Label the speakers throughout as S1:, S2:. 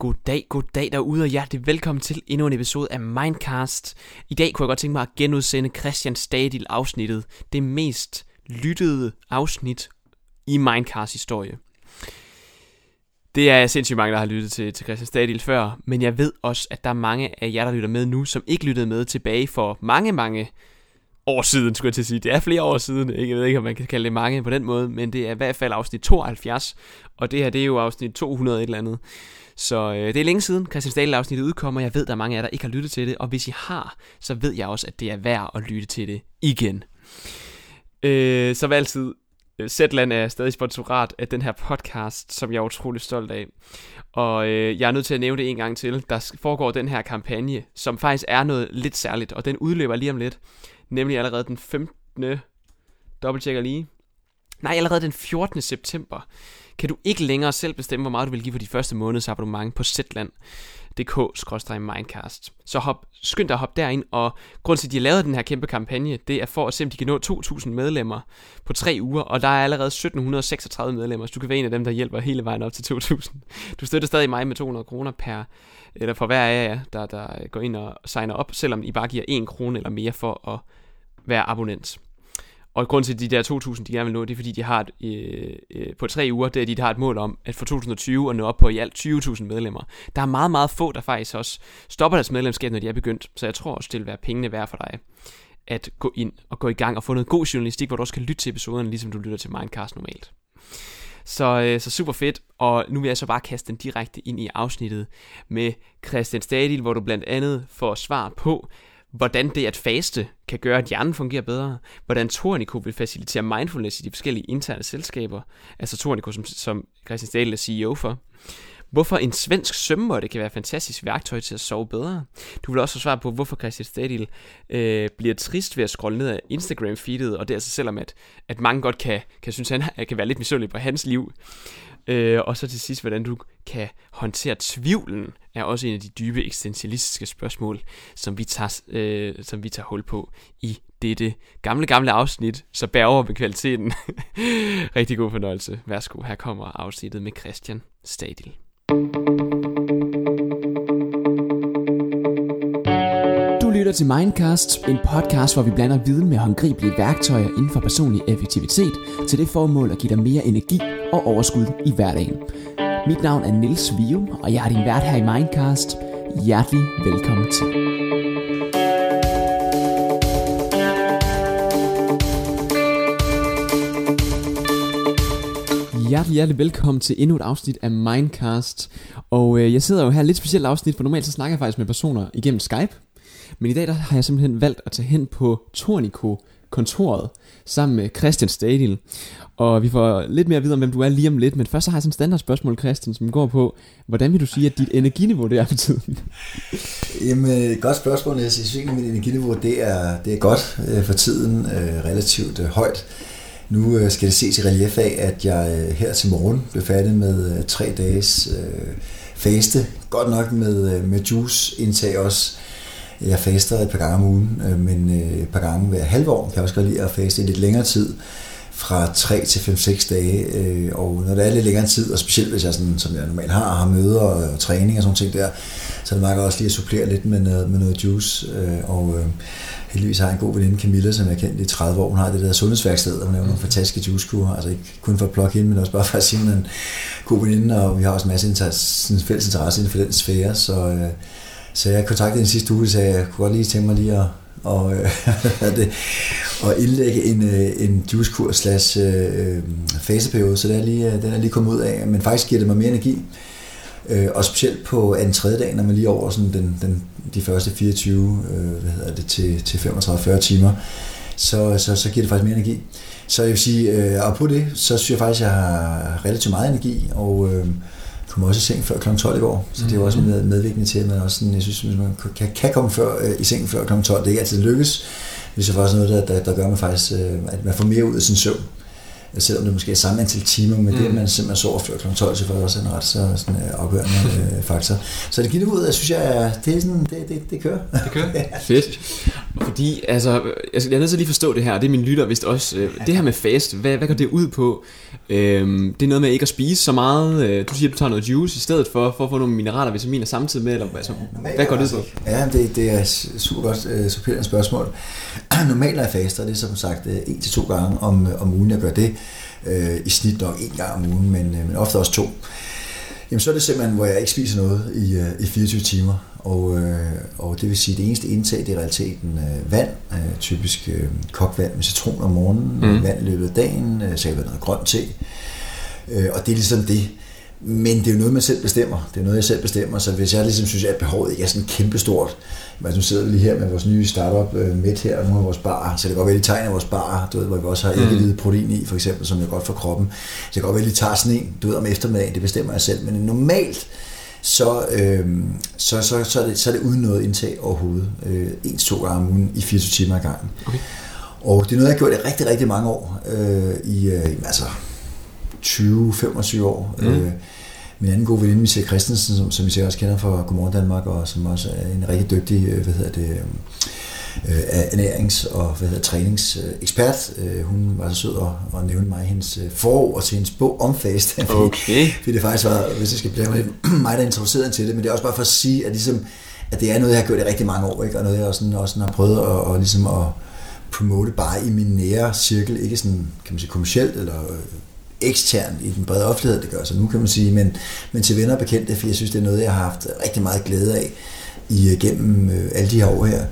S1: God dag, god dag derude, og hjertelig velkommen til endnu en episode af Mindcast. I dag kunne jeg godt tænke mig at genudsende Christian Stadil afsnittet, det mest lyttede afsnit i Mindcast historie. Det er sindssygt mange, der har lyttet til, til Christian Stadil før, men jeg ved også, at der er mange af jer, der lytter med nu, som ikke lyttede med tilbage for mange, mange år siden, skulle jeg til at sige. Det er flere år siden, ikke? jeg ved ikke, om man kan kalde det mange på den måde, men det er i hvert fald afsnit 72, og det her, det er jo afsnit 200 et eller andet. Så øh, det er længe siden, Christian Stahl afsnittet udkommer. Jeg ved, der er mange af jer, der ikke har lyttet til det, og hvis I har, så ved jeg også, at det er værd at lytte til det igen. Øh, som altid, øh, Zetland er stadig sponsorat af den her podcast, som jeg er utrolig stolt af. Og øh, jeg er nødt til at nævne det en gang til. Der foregår den her kampagne, som faktisk er noget lidt særligt, og den udløber lige om lidt. Nemlig allerede den 15. Dobbelttjekker lige. Nej, allerede den 14. september kan du ikke længere selv bestemme, hvor meget du vil give for de første måneds abonnement på zland.dk-mindcast. Så hop, skynd dig at hoppe derind, og grund til, at de har lavet den her kæmpe kampagne, det er for at se, om de kan nå 2.000 medlemmer på tre uger, og der er allerede 1.736 medlemmer, så du kan være en af dem, der hjælper hele vejen op til 2.000. Du støtter stadig mig med 200 kroner per, eller for hver af jer, der, der går ind og signer op, selvom I bare giver 1 krone eller mere for at være abonnent. Og grund til, at de der 2.000, de gerne vil nå, det er, fordi de har et, øh, øh, på tre uger, det er, de har et mål om, at for 2020 at nå op på i alt 20.000 medlemmer. Der er meget, meget få, der faktisk også stopper deres medlemskab, når de er begyndt. Så jeg tror også, det vil være pengene værd for dig at gå ind og gå i gang og få noget god journalistik, hvor du også kan lytte til episoderne, ligesom du lytter til Mindcast normalt. Så, øh, så super fedt, og nu vil jeg så bare kaste den direkte ind i afsnittet med Christian Stadil, hvor du blandt andet får svar på, hvordan det at faste kan gøre, at hjernen fungerer bedre, hvordan Tornico vil facilitere mindfulness i de forskellige interne selskaber, altså Tornico, som, som Christian Stahl er CEO for, hvorfor en svensk sømmåtte kan være et fantastisk værktøj til at sove bedre. Du vil også få svar på, hvorfor Christian Stadil øh, bliver trist ved at scrolle ned af Instagram-feedet, og det er altså selvom, at, at mange godt kan, kan synes, at han kan være lidt misundelig på hans liv. Øh, og så til sidst, hvordan du kan håndtere tvivlen, er også en af de dybe eksistentialistiske spørgsmål, som vi tager, øh, som vi tager hul på i dette gamle, gamle afsnit, så bær over med kvaliteten. Rigtig god fornøjelse. Værsgo, her kommer afsnittet med Christian Stadil. Lytter til Mindcast, en podcast, hvor vi blander viden med håndgribelige værktøjer inden for personlig effektivitet, til det formål at give dig mere energi og overskud i hverdagen. Mit navn er Nils Vium, og jeg er din vært her i Mindcast. Hjertelig velkommen til. Hjertelig, hjertelig velkommen til endnu et afsnit af Mindcast. Og øh, jeg sidder jo her lidt specielt afsnit, for normalt så snakker jeg faktisk med personer igennem Skype. Men i dag der har jeg simpelthen valgt at tage hen på Tornico kontoret sammen med Christian Stadil. Og vi får lidt mere at vide om, hvem du er lige om lidt. Men først så har jeg sådan et standardspørgsmål, Christian, som går på, hvordan vil du sige, at dit energiniveau det er for tiden?
S2: Jamen, godt spørgsmål. Jeg synes egentlig, at mit energiniveau det er, det er godt øh, for tiden, øh, relativt øh, højt. Nu skal det ses i relief af, at jeg her til morgen blev færdig med tre dages øh, faste. Godt nok med, med juice-indtag også. Jeg faster et par gange om ugen, øh, men øh, et par gange hver halve år. Jeg kan også godt lide at faste i lidt længere tid fra 3 til 5-6 dage, øh, og når det er lidt længere tid, og specielt hvis jeg, sådan, som jeg normalt har, har møder og træning og sådan ting der, så er det meget godt også lige at supplere lidt med noget, med noget juice, og heldigvis har jeg en god veninde, Camilla, som jeg har kendt i 30 år, hun har det der sundhedsværksted, og hun laver nogle fantastiske juicekurer, altså ikke kun for at plukke hende, men også bare for at sige, en god veninde, og vi har også en masse inter- fælles interesse inden for den sfære, så, øh, så jeg kontaktede en sidste uge, så jeg kunne godt lige tænke mig lige at og, øh, det, og indlægge en, øh, en juicekur slash øh, øh, faseperiode, så den er, lige, øh, den er lige kommet ud af, men faktisk giver det mig mere energi, øh, og specielt på anden tredje dag, når man lige over sådan den, den, de første 24 øh, hvad hedder det, til, til 35-40 timer, så, så, så giver det faktisk mere energi. Så jeg vil sige, øh, og på det, så synes jeg faktisk, at jeg har relativt meget energi, og øh, kom også i seng før kl. 12 i går, så det er også med, medvirkende til, at man også sådan, jeg synes, hvis man kan, kan komme før, øh, i seng før kl. 12, det er ikke altid lykkes, hvis det er faktisk noget, der, der, der gør man faktisk, øh, at man får mere ud af sin søvn. selvom det måske er samme antal timer, men mm. det, at man simpelthen sover før kl. 12, så er også en ret så sådan, uh, afgørende uh, faktor. Så det giver jeg synes jeg, det, er sådan, det, det, det kører.
S1: Det kører? ja. Fedt. Fordi, altså, jeg er nødt til lige forstå det her, det er min lytter vist også. Uh, det her med fast, hvad, hvad går det ud på? Uh, det er noget med ikke at spise så meget. Uh, du siger, at du tager noget juice i stedet for, for at få nogle mineraler og vitaminer samtidig med, eller altså, hvad går det ud på?
S2: Ja, det, det er super godt uh, supplerende spørgsmål. Normalt er jeg faster, det er som sagt en til to gange om, om ugen, jeg gør det øh, i snit nok en gang om ugen, men, øh, men ofte også to. Jamen så er det simpelthen, hvor jeg ikke spiser noget i, øh, i 24 timer. Og, øh, og det vil sige, at det eneste indtag, det er i realiteten øh, vand, øh, typisk øh, kogt vand med citron om morgenen, mm. vand i løbet af dagen, øh, så jeg noget grønt te. Øh, og det er ligesom det. Men det er jo noget, man selv bestemmer. Det er noget, jeg selv bestemmer. Så hvis jeg ligesom synes, at behovet ikke er sådan kæmpestort, men nu sidder vi lige her med vores nye startup øh, midt her, nogle af vores barer, så det kan godt være, at de tegner vores barer, du ved, hvor vi også har ikke mm. protein i, for eksempel, som er godt for kroppen. Så det kan godt være, at de tager sådan en, du ved, om eftermiddagen, det bestemmer jeg selv. Men normalt, så, øh, så, så, så, er det, så er det uden noget indtag overhovedet. Øh, ens to gange om ugen i 24 timer ad gangen. Okay. Og det er noget, jeg har gjort i rigtig, rigtig mange år. Øh, I øh, altså 20-25 år. Mm. Øh, min anden gode veninde, Michelle Christensen, som, som vi også kender fra Godmorgen Danmark, og som også er en rigtig dygtig, øh, hvad hedder det, øh, ernærings- og hvad hedder, træningsekspert. Øh, hun var så sød at, at nævne mig hendes forår til hendes bog om fast.
S1: Okay.
S2: fordi det faktisk var, hvis jeg skal blive mig, der introducerede til det, men det er også bare for at sige, at, ligesom, at det er noget, jeg har gjort i rigtig mange år, ikke? og noget, jeg også, også har prøvet at, og ligesom at promote bare i min nære cirkel, ikke sådan, kan man sige, kommercielt eller ekstern i den brede offentlighed, det gør så nu kan man sige, men, men til venner og bekendte, for jeg synes, det er noget, jeg har haft rigtig meget glæde af igennem øh, alle de her år her.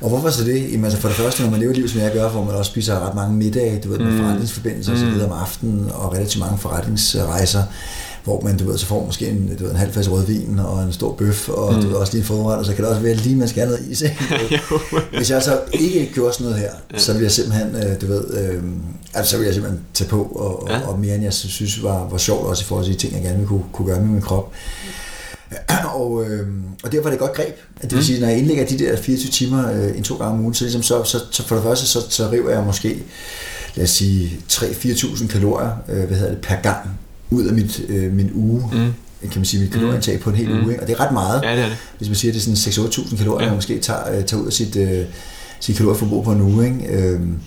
S2: Og hvorfor så det? Jamen, altså for det første, når man lever et liv, som jeg gør, hvor man også spiser ret mange middage, du ved, med mm. forretningsforbindelser mm. og så videre om aftenen, og relativt mange forretningsrejser, hvor man, du ved, så får måske en, du ved, en halv flaske rødvin og en stor bøf, og mm. du ved, også lige en forret, og så kan det også være lige, man skal have noget is. Hvis jeg så ikke gjorde sådan noget her, ja. så ville jeg simpelthen, øh, du ved, øh, altså så ville jeg simpelthen tage på, og, ja. og, mere end jeg synes var, var sjovt også i forhold til de ting, jeg gerne ville kunne, kunne gøre med min krop. Og, øh, og derfor er det et godt greb. Det vil mm. sige, når jeg indlægger de der 24 timer øh, en to gange om ugen, så, ligesom så, så, så for det første, så, så river jeg måske, lad os sige, 3-4.000 kalorier øh, hvad hedder det, per gang ud af mit, øh, min uge. Mm kan man sige, mit kalorieindtag mm. på en hel mm. uge. Ikke? Og det er ret meget.
S1: Ja, det er det.
S2: Hvis man siger, at det er sådan 6-8.000 kalorier, ja. man måske tager, øh, tager ud af sit, øh, sit kalorieforbrug på en uge. Ikke? Øhm,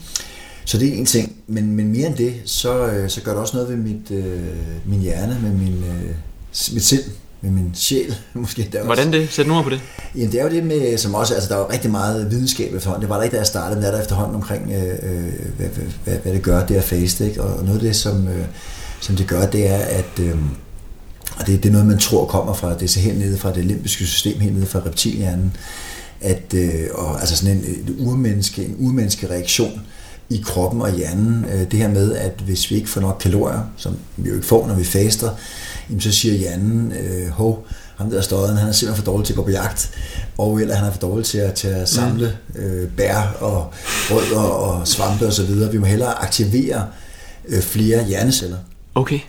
S2: så det er en ting. Men, men mere end det, så, øh, så gør det også noget ved mit, øh, min hjerne, med min, øh, mit sind, med min sjæl, måske.
S1: Der Hvordan også. det? Sæt nu på det.
S2: Jamen, det er jo det med, som også, altså der er jo rigtig meget videnskab efterhånden. Det var der ikke, da jeg startede, men der er der efterhånden omkring, øh, øh hvad, hvad, hvad, hvad, det gør, det at faste, ikke? Og noget af det, som, øh, som det gør, det er, at øh, og det, det er noget, man tror kommer fra, det er helt nede fra det limbiske system, helt nede fra reptilhjernen, at, øh, og, altså sådan en, en urmenneske, en urmenneske reaktion i kroppen og hjernen. Øh, det her med, at hvis vi ikke får nok kalorier, som vi jo ikke får, når vi faster, jamen, så siger hjernen, øh, hov, ham der støden, han er simpelthen for dårlig til at gå på jagt, og eller han er for dårlig til at, til at samle øh, bær og rødder og svampe osv. Vi må hellere aktivere øh, flere hjerneceller.
S1: Okay.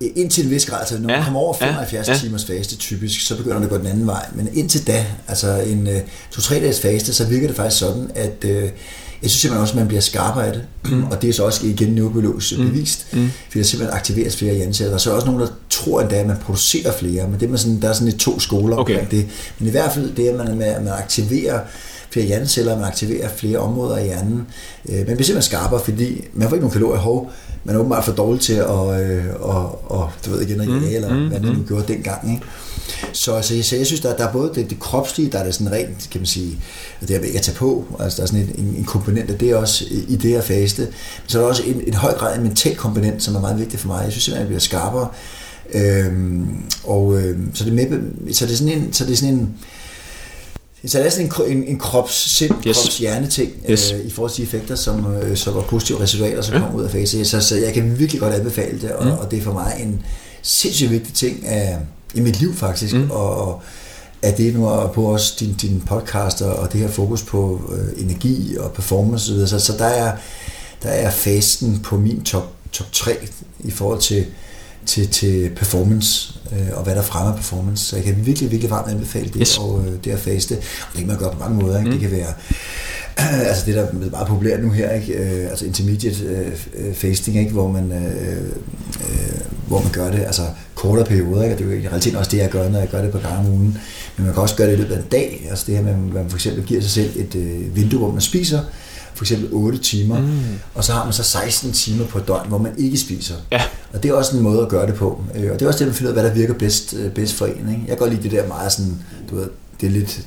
S2: Indtil en vis grad, altså når ja, man kommer over 75 ja, ja. timers faste typisk, så begynder det at gå den anden vej. Men indtil da, altså en uh, to-tre dages faste, så virker det faktisk sådan, at uh, jeg synes simpelthen også, at man bliver skarpere af det. Mm. Og det er så også igen neurobiologisk mm. bevist, mm. fordi der simpelthen aktiveres flere hjerneceller. Der er så også nogen, der tror endda, at man producerer flere, men det er sådan, der er sådan et to skoler okay. omkring det. Men i hvert fald det, at man, at man aktiverer flere hjerneceller, man aktiverer flere områder i hjernen. Øh, man bliver simpelthen skarpere, fordi man får ikke nogen kalorier. Hov, man er åbenbart for dårlig til at, øh, og, og, du ved igen, at mm, eller mm, hvad man nu mm. gjorde dengang. Ikke? Så, så, så jeg synes, der, der er både det, det kropslige, der er det sådan rent, kan man sige, det er ikke at tage på, altså der er sådan en, en komponent af det også i det her faste. Men så er der også en, en høj grad en mental komponent, som er meget vigtig for mig. Jeg synes simpelthen, at jeg bliver skarpere. Øhm, og øhm, så, det med, så det er sådan en, så det er sådan en så det er sådan en, en, en krops-sind, yes. krops-hjerne-ting yes. øh, i forhold til de effekter, som, øh, så var positive resultater, som ja. kom ud af fase. Så, så jeg kan virkelig godt anbefale det, og, mm. og det er for mig en sindssygt vigtig ting af, i mit liv faktisk, mm. og, og at det nu er på også din, din podcast og det her fokus på øh, energi og performance osv. Så, så der er, der er fasten på min top, top 3 i forhold til til, til performance, øh, og hvad der fremmer performance. Så jeg kan virkelig, virkelig varmt anbefale det, yes. og øh, det at faste. Og det kan man gøre på mange måder. Ikke? Mm. Det kan være altså det, der er meget populært nu her, ikke? Øh, altså intermediate øh, fasting, ikke? Hvor, man, øh, øh, hvor man gør det altså kortere perioder. Ikke? Og det er jo i realiteten også det, jeg gør, når jeg gør det på gang om ugen. Men man kan også gøre det i løbet af en dag. Altså det her med, at man for eksempel giver sig selv et øh, vindue, hvor man spiser, for eksempel 8 timer, mm. og så har man så 16 timer på et døgn, hvor man ikke spiser.
S1: Ja.
S2: Og det er også en måde at gøre det på. Øh, og det er også det, man finder ud af, hvad der virker bedst, øh, bedst for en. Ikke? Jeg kan godt lide det der meget sådan, du ved, det er lidt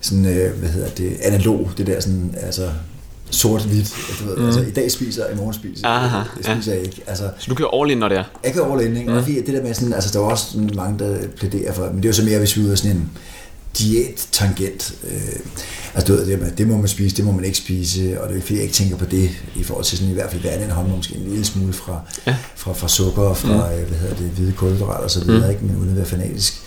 S2: sådan, øh, hvad hedder det, analog, det der sådan, altså sort-hvidt. Du ved, mm. altså, i dag spiser jeg, i morgen spiser jeg.
S1: Aha,
S2: det spiser ja. jeg ikke. Altså,
S1: så du kører all in, når det er?
S2: Jeg kører all in, ikke? Mm. Og det der med sådan, altså der er også mange, der plæderer for, men det er jo så mere, hvis vi er ude af sådan en diæt-tangent. Øh, altså, du ved, det, det må man spise, det må man ikke spise, og det er fordi, jeg ikke tænker på det, i forhold til sådan i hvert fald hver anden hånd, måske en lille smule fra, ja. fra, fra sukker, og fra, mm. hvad hedder det, hvide kulhydrater og så videre, mm. ikke? men uden at være fanatisk.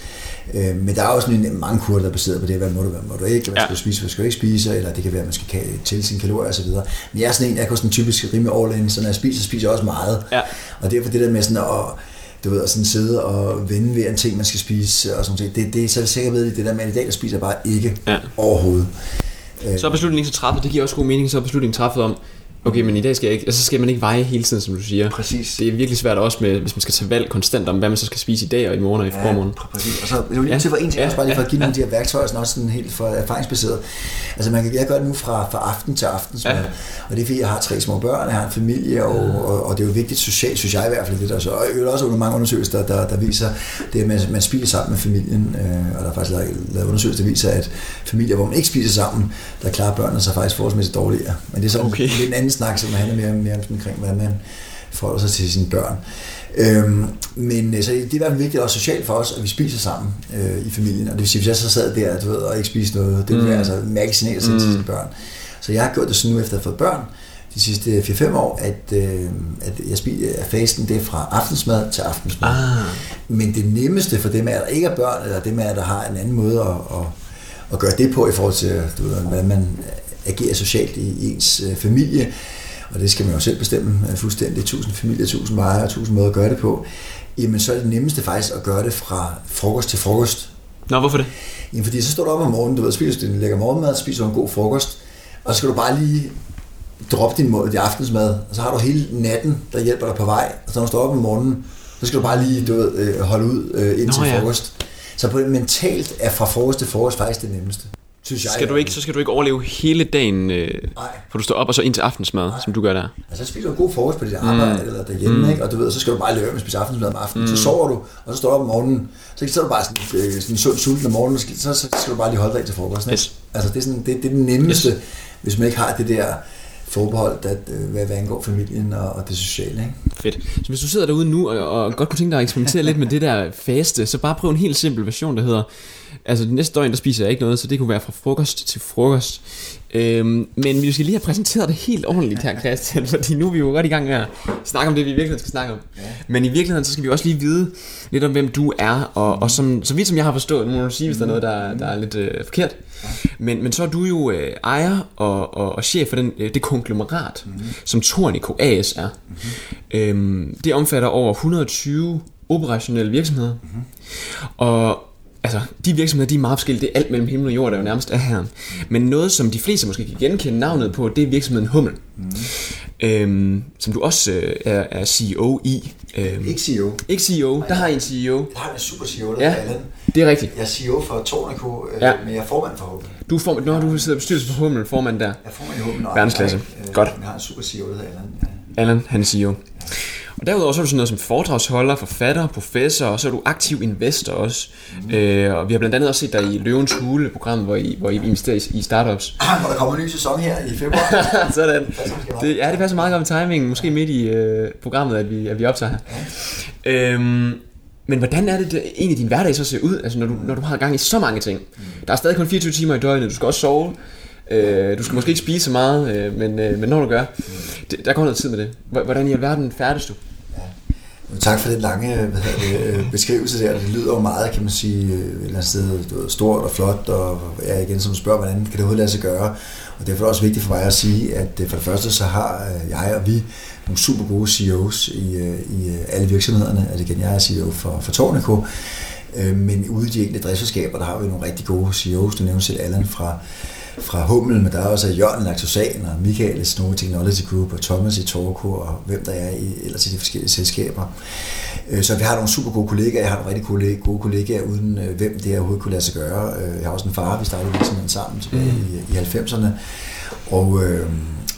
S2: Øh, men der er også en, mange kurder, der er baseret på det, hvad må du, hvad må du ikke, hvad skal ja. du spise, hvad skal du ikke spise, eller det kan være, at man skal til sine kalorier osv. Men jeg er sådan en, jeg kan sådan typisk rimelig all in, så når jeg spiser, så spiser jeg også meget. Ja. Og derfor det der med sådan at, du ved, at sådan sidde og vende ved en ting, man skal spise, og sådan noget, det, det er så sikkert ved, det der med, at i dag, der spiser bare ikke ja. overhovedet.
S1: Så er beslutningen ikke så træffet, det giver også god mening, så er beslutningen træffet om, Okay, men i dag skal jeg ikke, altså skal man ikke veje hele tiden, som du siger.
S2: Præcis.
S1: Det er virkelig svært også med, hvis man skal tage valg konstant om, hvad man så skal spise i dag og i morgen og i ja, formorgen.
S2: præcis. Og så er jo lige ja. til for en ting, ja, bare lige for at give ja, nogle af de her værktøjer, sådan også sådan helt for erfaringsbaseret. Altså man kan, jeg gør det nu fra, fra aften til aften, ja. og det er fordi, jeg har tre små børn, jeg har en familie, og, og, og det er jo vigtigt socialt, synes jeg i hvert fald, det der så. Og jeg også under mange undersøgelser, der, der, der viser det, at man, man spiser sammen med familien, øh, og der er faktisk lavet, lavet undersøgelser, der viser, at familier, hvor man ikke spiser sammen, der klarer børnene sig faktisk forholdsmæssigt dårligere. Men det er sådan okay. en anden snak, som handler mere mere, omkring, hvordan man forholder sig til sine børn. Øhm, men øh, så det er i hvert fald vigtigt også socialt for os, at vi spiser sammen øh, i familien. Og det vil sige, hvis jeg så sad der du ved, og ikke spiste noget, det ville mm. altså at mm. til sine børn. Så jeg har gjort det sådan nu, efter at have fået børn, de sidste 4-5 år, at, øh, at jeg spiser at fasten det er fra aftensmad til aftensmad. Ah. Men det nemmeste for dem, at der ikke er børn, eller dem, at der har en anden måde at, at, at gøre det på i forhold til, du ved, hvordan man agerer socialt i, ens øh, familie, og det skal man jo selv bestemme øh, fuldstændig, tusind familier, tusind veje og tusind måder at gøre det på, jamen så er det nemmeste faktisk at gøre det fra frokost til frokost.
S1: Nå, hvorfor det?
S2: Jamen fordi så står du op om morgenen, du ved, spiser en lækker morgenmad, spiser en god frokost, og så skal du bare lige droppe din, din aftensmad, og så har du hele natten, der hjælper dig på vej, og så når du står op om morgenen, så skal du bare lige du ved, øh, holde ud indtil Nå, ja. frokost. Så på mentalt er fra frokost til frokost faktisk det nemmeste
S1: synes jeg. Skal du ikke, så skal du ikke overleve hele dagen, øh, for du står op og så ind til aftensmad, Nej. som du gør der.
S2: Altså, så spiser du en god frokost på dit arbejde mm. eller derhjemme, mm. ikke? og du ved, så skal du bare med at spise aftensmad om aftenen. Mm. Så sover du, og så står du op om morgenen, så, så er du bare sådan, øh, sådan sund sulten om morgenen, så, så, skal du bare lige holde dig til frokost. Ikke? Yes. Altså, det er, sådan, det, det er det nemmeste, yes. hvis man ikke har det der forbeholdt, at, øh, hvad, hvad angår familien og, og det sociale. Ikke?
S1: Fedt. Så hvis du sidder derude nu og, og godt kunne tænke dig at eksperimentere lidt med det der faste, så bare prøv en helt simpel version, der hedder, altså det næste døgn, der spiser jeg ikke noget, så det kunne være fra frokost til frokost. Øhm, men vi skal lige have præsenteret det helt ordentligt her, Christian, fordi nu er vi jo godt i gang med at snakke om det, vi i virkeligheden skal snakke om. Ja. Men i virkeligheden, så skal vi også lige vide lidt om, hvem du er, og, og som, så vidt som jeg har forstået, nu må du sige, hvis der er noget, der, der er lidt øh, forkert, men, men så er du jo øh, ejer og, og, og chef for den, øh, det konglomerat, mm-hmm. som Tornico AS er. Mm-hmm. Øhm, det omfatter over 120 operationelle virksomheder. Mm-hmm. Og altså, de virksomheder, de er meget forskellige. Det er alt mellem himmel og jord, der jo nærmest er her. Men noget, som de fleste måske kan genkende navnet på, det er virksomheden Hummel. Mm. Øhm, som du også øh, er, er CEO i.
S2: Øhm, ikke CEO.
S1: Ikke CEO, der har en CEO.
S2: Jeg har en super CEO, der ja, Allan.
S1: det er rigtigt.
S2: Jeg er CEO for Tornico, øh, ja. men jeg er formand for Hummel.
S1: Du er formand, når du sidder i bestyrelsen for Hummel, formand der. Jeg
S2: er formand i Hummel.
S1: Verdensklasse.
S2: Øh,
S1: Godt.
S2: Jeg har en super CEO, der hedder Allan.
S1: Allan, han er CEO. Ja. Og derudover så er du sådan noget som foredragsholder, forfatter, professor, og så er du aktiv investor også. Mm. Øh, og vi har blandt andet også set dig i Løvens Hule, programmet, hvor I, hvor I investerer i, i startups.
S2: Ah, hvor der kommer en ny sæson her i februar.
S1: sådan. Det, ja, det passer meget godt med timingen. Måske midt i øh, programmet, at vi, at vi optager her. Ja. Øhm, men hvordan er det, det egentlig din hverdag så ser ud, altså når du, når du har gang i så mange ting? Mm. Der er stadig kun 24 timer i døgnet, du skal også sove. Øh, du skal måske ikke spise så meget, øh, men, øh, men når du gør, mm. det, der går noget tid med det. Hvordan i alverden færdes du?
S2: Tak for den lange øh, hvad det, øh, beskrivelse der. Det lyder jo meget, kan man sige, øh, et eller andet sted stort og flot, og jeg igen som spørger, hvordan kan det overhovedet lade sig gøre? Og derfor er det også vigtigt for mig at sige, at for det første så har jeg og vi nogle super gode CEOs i, i alle virksomhederne. Altså igen, jeg er CEO for, for Tornico, men ude i de enkelte driftsselskaber, der har vi nogle rigtig gode CEOs. Du nævner selv Allan fra fra Hummel, men der er også Jørgen Laktosan og Michael Snow Technology Group og Thomas i Torco og hvem der er i, ellers i de forskellige selskaber. Øh, så vi har nogle super gode kollegaer. Jeg har nogle rigtig gode kollegaer, uden øh, hvem det overhovedet kunne lade sig gøre. Øh, jeg har også en far, vi startede virksomheden sammen tilbage mm. i, i 90'erne. Og, øh,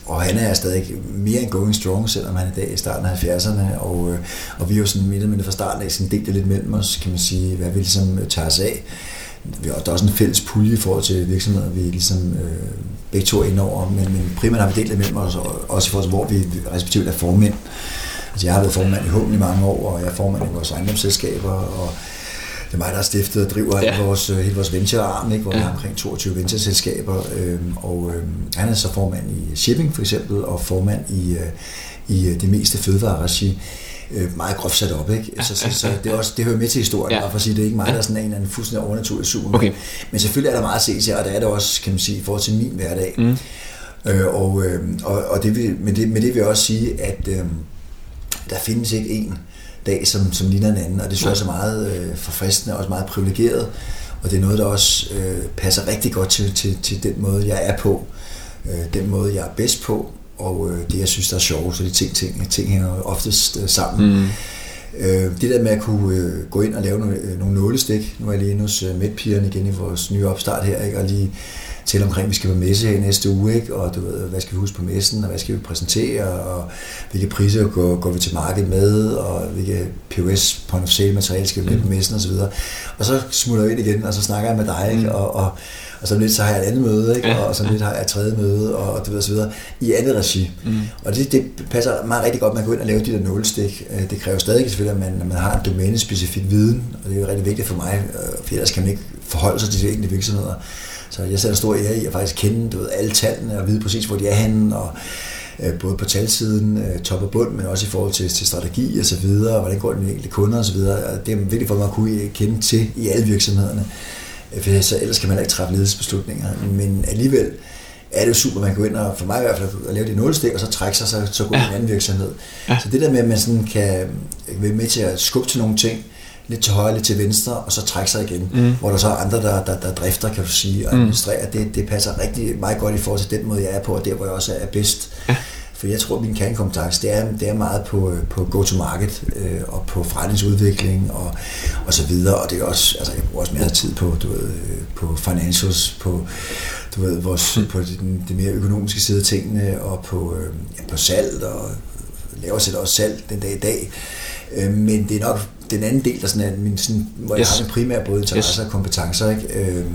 S2: og han er stadig mere end going strong, selvom han er i dag i starten af 70'erne, og, og vi er jo sådan midt mindre fra starten af sådan delt det lidt mellem os, kan man sige, hvad vi ligesom tager os af. Vi har, der er også en fælles pulje i forhold til virksomheder, vi ligesom øh, begge to er inde over, men, men primært har vi delt det mellem os, og også i forhold til, hvor vi respektivt er formænd. Altså jeg har været formand i Humlen i mange år, og jeg er formand i vores ejendomsselskaber, og det er mig, der har stiftet og driver ja. hele vores, øh, hele vores venturearm, ikke, hvor ja. vi har omkring 22 ventureselskaber, øhm, og øhm, han er så formand i shipping for eksempel, og formand i, øh, i øh, det meste fødevareregi øh, meget groft sat op. Ikke? Så, så, så det, er også, det hører med til historien, ja. for at sige, det er ikke mig, der er sådan en eller anden fuldstændig overnaturlig super. Okay. Men selvfølgelig er der meget at se til, og der er det også, kan man sige, i forhold til min hverdag. Mm. Øh, og, øh, og, og det vil, med, det, med det vil jeg også sige, at øh, der findes ikke en dag, som, som ligner en anden, og det synes jeg er meget øh, forfriskende og også meget privilegeret, og det er noget, der også øh, passer rigtig godt til, til, til den måde, jeg er på, øh, den måde, jeg er bedst på, og øh, det, jeg synes, der er sjovt, så de ting, ting, ting hænger oftest øh, sammen. Mm. Øh, det der med at kunne øh, gå ind og lave nogle, øh, nogle nålestik, nu er jeg lige inde hos øh, Medpigerne igen i vores nye opstart her, ikke? og lige tale omkring, at vi skal på messe her næste uge, ikke? og du ved, hvad skal vi huske på messen, og hvad skal vi præsentere, og hvilke priser går, går vi til markedet med, og hvilke POS, point of sale materiale skal vi med mm. på messen osv. Og så smutter jeg ind igen, og så snakker jeg med dig, ikke? Mm. Og, og, og så lidt så har jeg et andet møde, ikke? Ja. og så lidt har jeg et tredje møde, og, og, og så videre, i andet regi. Mm. Og det, det passer meget rigtig godt, at man går ind og laver de der nålestik. Øh, det kræver stadig selvfølgelig, at man, at man har en domænespecifik viden, og det er jo rigtig vigtigt for mig, øh, for ellers kan man ikke forholde sig til de enkelte virksomheder. Så jeg sætter stor ære i at faktisk kende du ved, alle tallene og vide præcis, hvor de er henne, og øh, både på talsiden, øh, top og bund, men også i forhold til, til strategi og så videre, og hvordan går det med enkelte kunder og så videre. Det er vigtigt for mig at kunne kende til i alle virksomhederne, for så ellers kan man ikke træffe ledelsesbeslutninger. Men alligevel er det jo super, man kan gå ind og, for mig i hvert fald, at lave det nålestik, og så trække sig, så, så gå ja. i en anden virksomhed. Ja. Så det der med, at man sådan kan være med til at skubbe til nogle ting, lidt til højre, lidt til venstre, og så trække sig igen. Mm. Hvor der så er andre, der, der, der drifter, kan du sige, og mm. administrerer. Mm. Det, det passer rigtig meget godt i forhold til den måde, jeg er på, og der, hvor jeg også er bedst. Ja. For jeg tror, at min kernekompetence, det er, det er meget på, på go-to-market, øh, og på forretningsudvikling, og, og så videre. Og det er også, altså jeg bruger også mere tid på, du ved, på financials, på, du ved, vores, mm. på den, det mere økonomiske side af tingene, og på, øh, ja, på salg, og laver selv også salg den dag i dag. Øh, men det er nok den anden del, der sådan er min, sådan, hvor yes. jeg har en primær både interesse yes. og kompetencer. Ikke? Øh,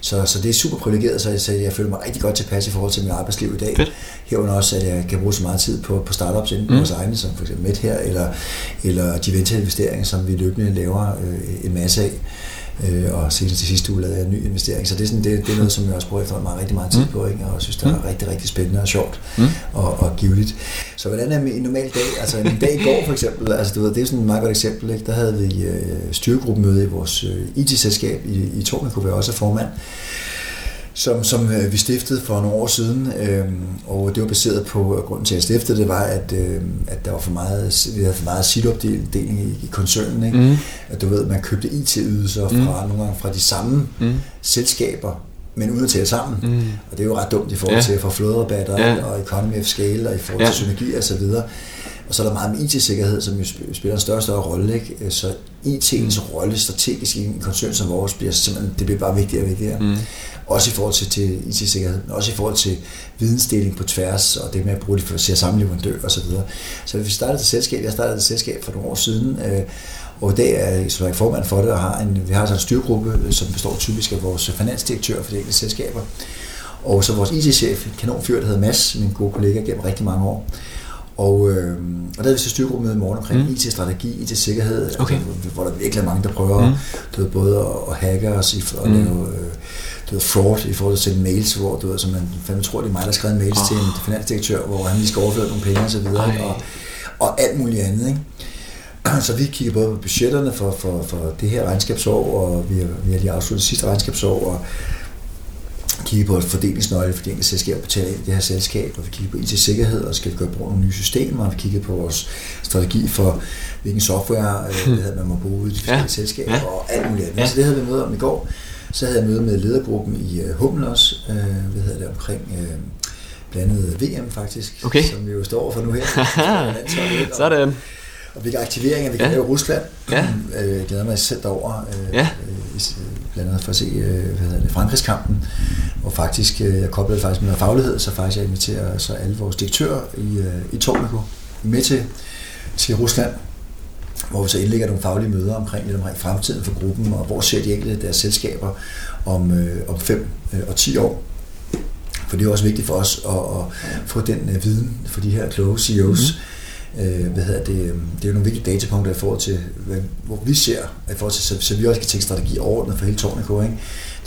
S2: så, så det er super privilegeret, så jeg, så jeg føler mig rigtig godt tilpas i forhold til mit arbejdsliv i dag. Fedt. Herunder også, at jeg kan bruge så meget tid på, på startups inden mm. vores egne, som for eksempel Med her, eller, eller de venture-investeringer, som vi løbende laver øh, en masse af øh, og senest til sidste uge lavede jeg en ny investering. Så det er, sådan, det, det er noget, som jeg også bruger efter meget, rigtig meget tid mm. på, ikke? og synes, det er mm. rigtig, rigtig spændende og sjovt mm. og, og givetigt. Så hvordan er en normal dag? Altså en dag i går for eksempel, altså, du ved, det er sådan et meget godt eksempel. Ikke? Der havde vi øh, styregruppemøde i vores øh, IT-selskab i, i Torben, hvor jeg også formand som, som øh, vi stiftede for nogle år siden, øh, og det var baseret på, at grunden til at stifte det var, at, øh, at der var for meget, vi havde for meget siloopdeling i, i koncernen. Ikke? Mm. At du ved, man købte IT-ydelser fra mm. nogle gange fra de samme mm. selskaber, men uden at tale sammen. Mm. Og det er jo ret dumt i forhold til at få flåderabatter ja. og economy of scale og i forhold til ja. synergi og så videre. Og så er der meget med IT-sikkerhed, som jo spiller en større og større rolle. Ikke? Så IT'ens rolle strategisk i en koncern som vores bliver simpelthen, det bliver bare vigtigere og vigtigere. Mm. Også i forhold til, til IT-sikkerhed, også i forhold til vidensdeling på tværs, og det med at bruge det for at se samme leverandør osv. Så, videre. så vi startede et selskab, jeg startede et selskab for nogle år siden, øh, og i dag er jeg, så jeg formand for det, og har en, vi har så en styrgruppe, som består typisk af vores finansdirektør for de enkelte selskaber, og så vores IT-chef, en kanonfyr, der hedder Mads, min gode kollega gennem rigtig mange år. Og, øh, og der havde vi så styrgruppe i morgen omkring mm. IT-strategi, IT-sikkerhed, okay. altså, hvor der virkelig er mange, der prøver mm. du ved, både at, at hacke os i, og mm. lave øh, du ved, fraud i forhold til at sende mails, hvor du ved, så man fandme tror, det er mig, der har skrevet mails oh. til en finansdirektør, hvor han lige skal overføre nogle penge og så videre, og, og alt muligt andet. Ikke? Så vi kigger både på budgetterne for, for, for det her regnskabsår, og vi har, vi har lige afsluttet sidste regnskabsår, og kigge på fordelingsnøgle for de enkelte selskaber betaler ind i det her selskab, og vi kigger på IT-sikkerhed, og skal vi gøre brug af nogle nye systemer, og vi kigger på vores strategi for, hvilken software øh, hmm. man må bruge i de forskellige ja. selskaber, ja. og alt muligt andet. Ja. Så det havde vi møde om i går, Så havde jeg møde med ledergruppen i uh, Hummel også, uh, hvad hedder det, omkring uh, blandt andet VM faktisk,
S1: okay.
S2: som vi jo står for nu her.
S1: Sådan.
S2: Og hvilke aktiveringer vi kan ja. lave i Rusland.
S1: Ja.
S2: Jeg glæder mig selv derover, øh,
S1: ja.
S2: Øh, blandt andet for at se øh, hvad hedder det, Frankrigskampen, hvor faktisk, øh, jeg koblede faktisk med noget faglighed, så faktisk jeg inviterer så alle vores direktører i, i Tornico med til, til Rusland, hvor vi så indlægger nogle faglige møder omkring, lidt omkring fremtiden for gruppen, og hvor ser de enkelte deres selskaber om, øh, om fem øh, og ti år. For det er også vigtigt for os at, at få den øh, viden for de her kloge CEOs. Mm-hmm. Øh, hvad hedder det, øhm, det er jo nogle vigtige datapunkter i forhold til, hvad, hvor vi ser, i forhold til, så, så vi også kan tænke strategi overordnet for hele Tornico. Ikke?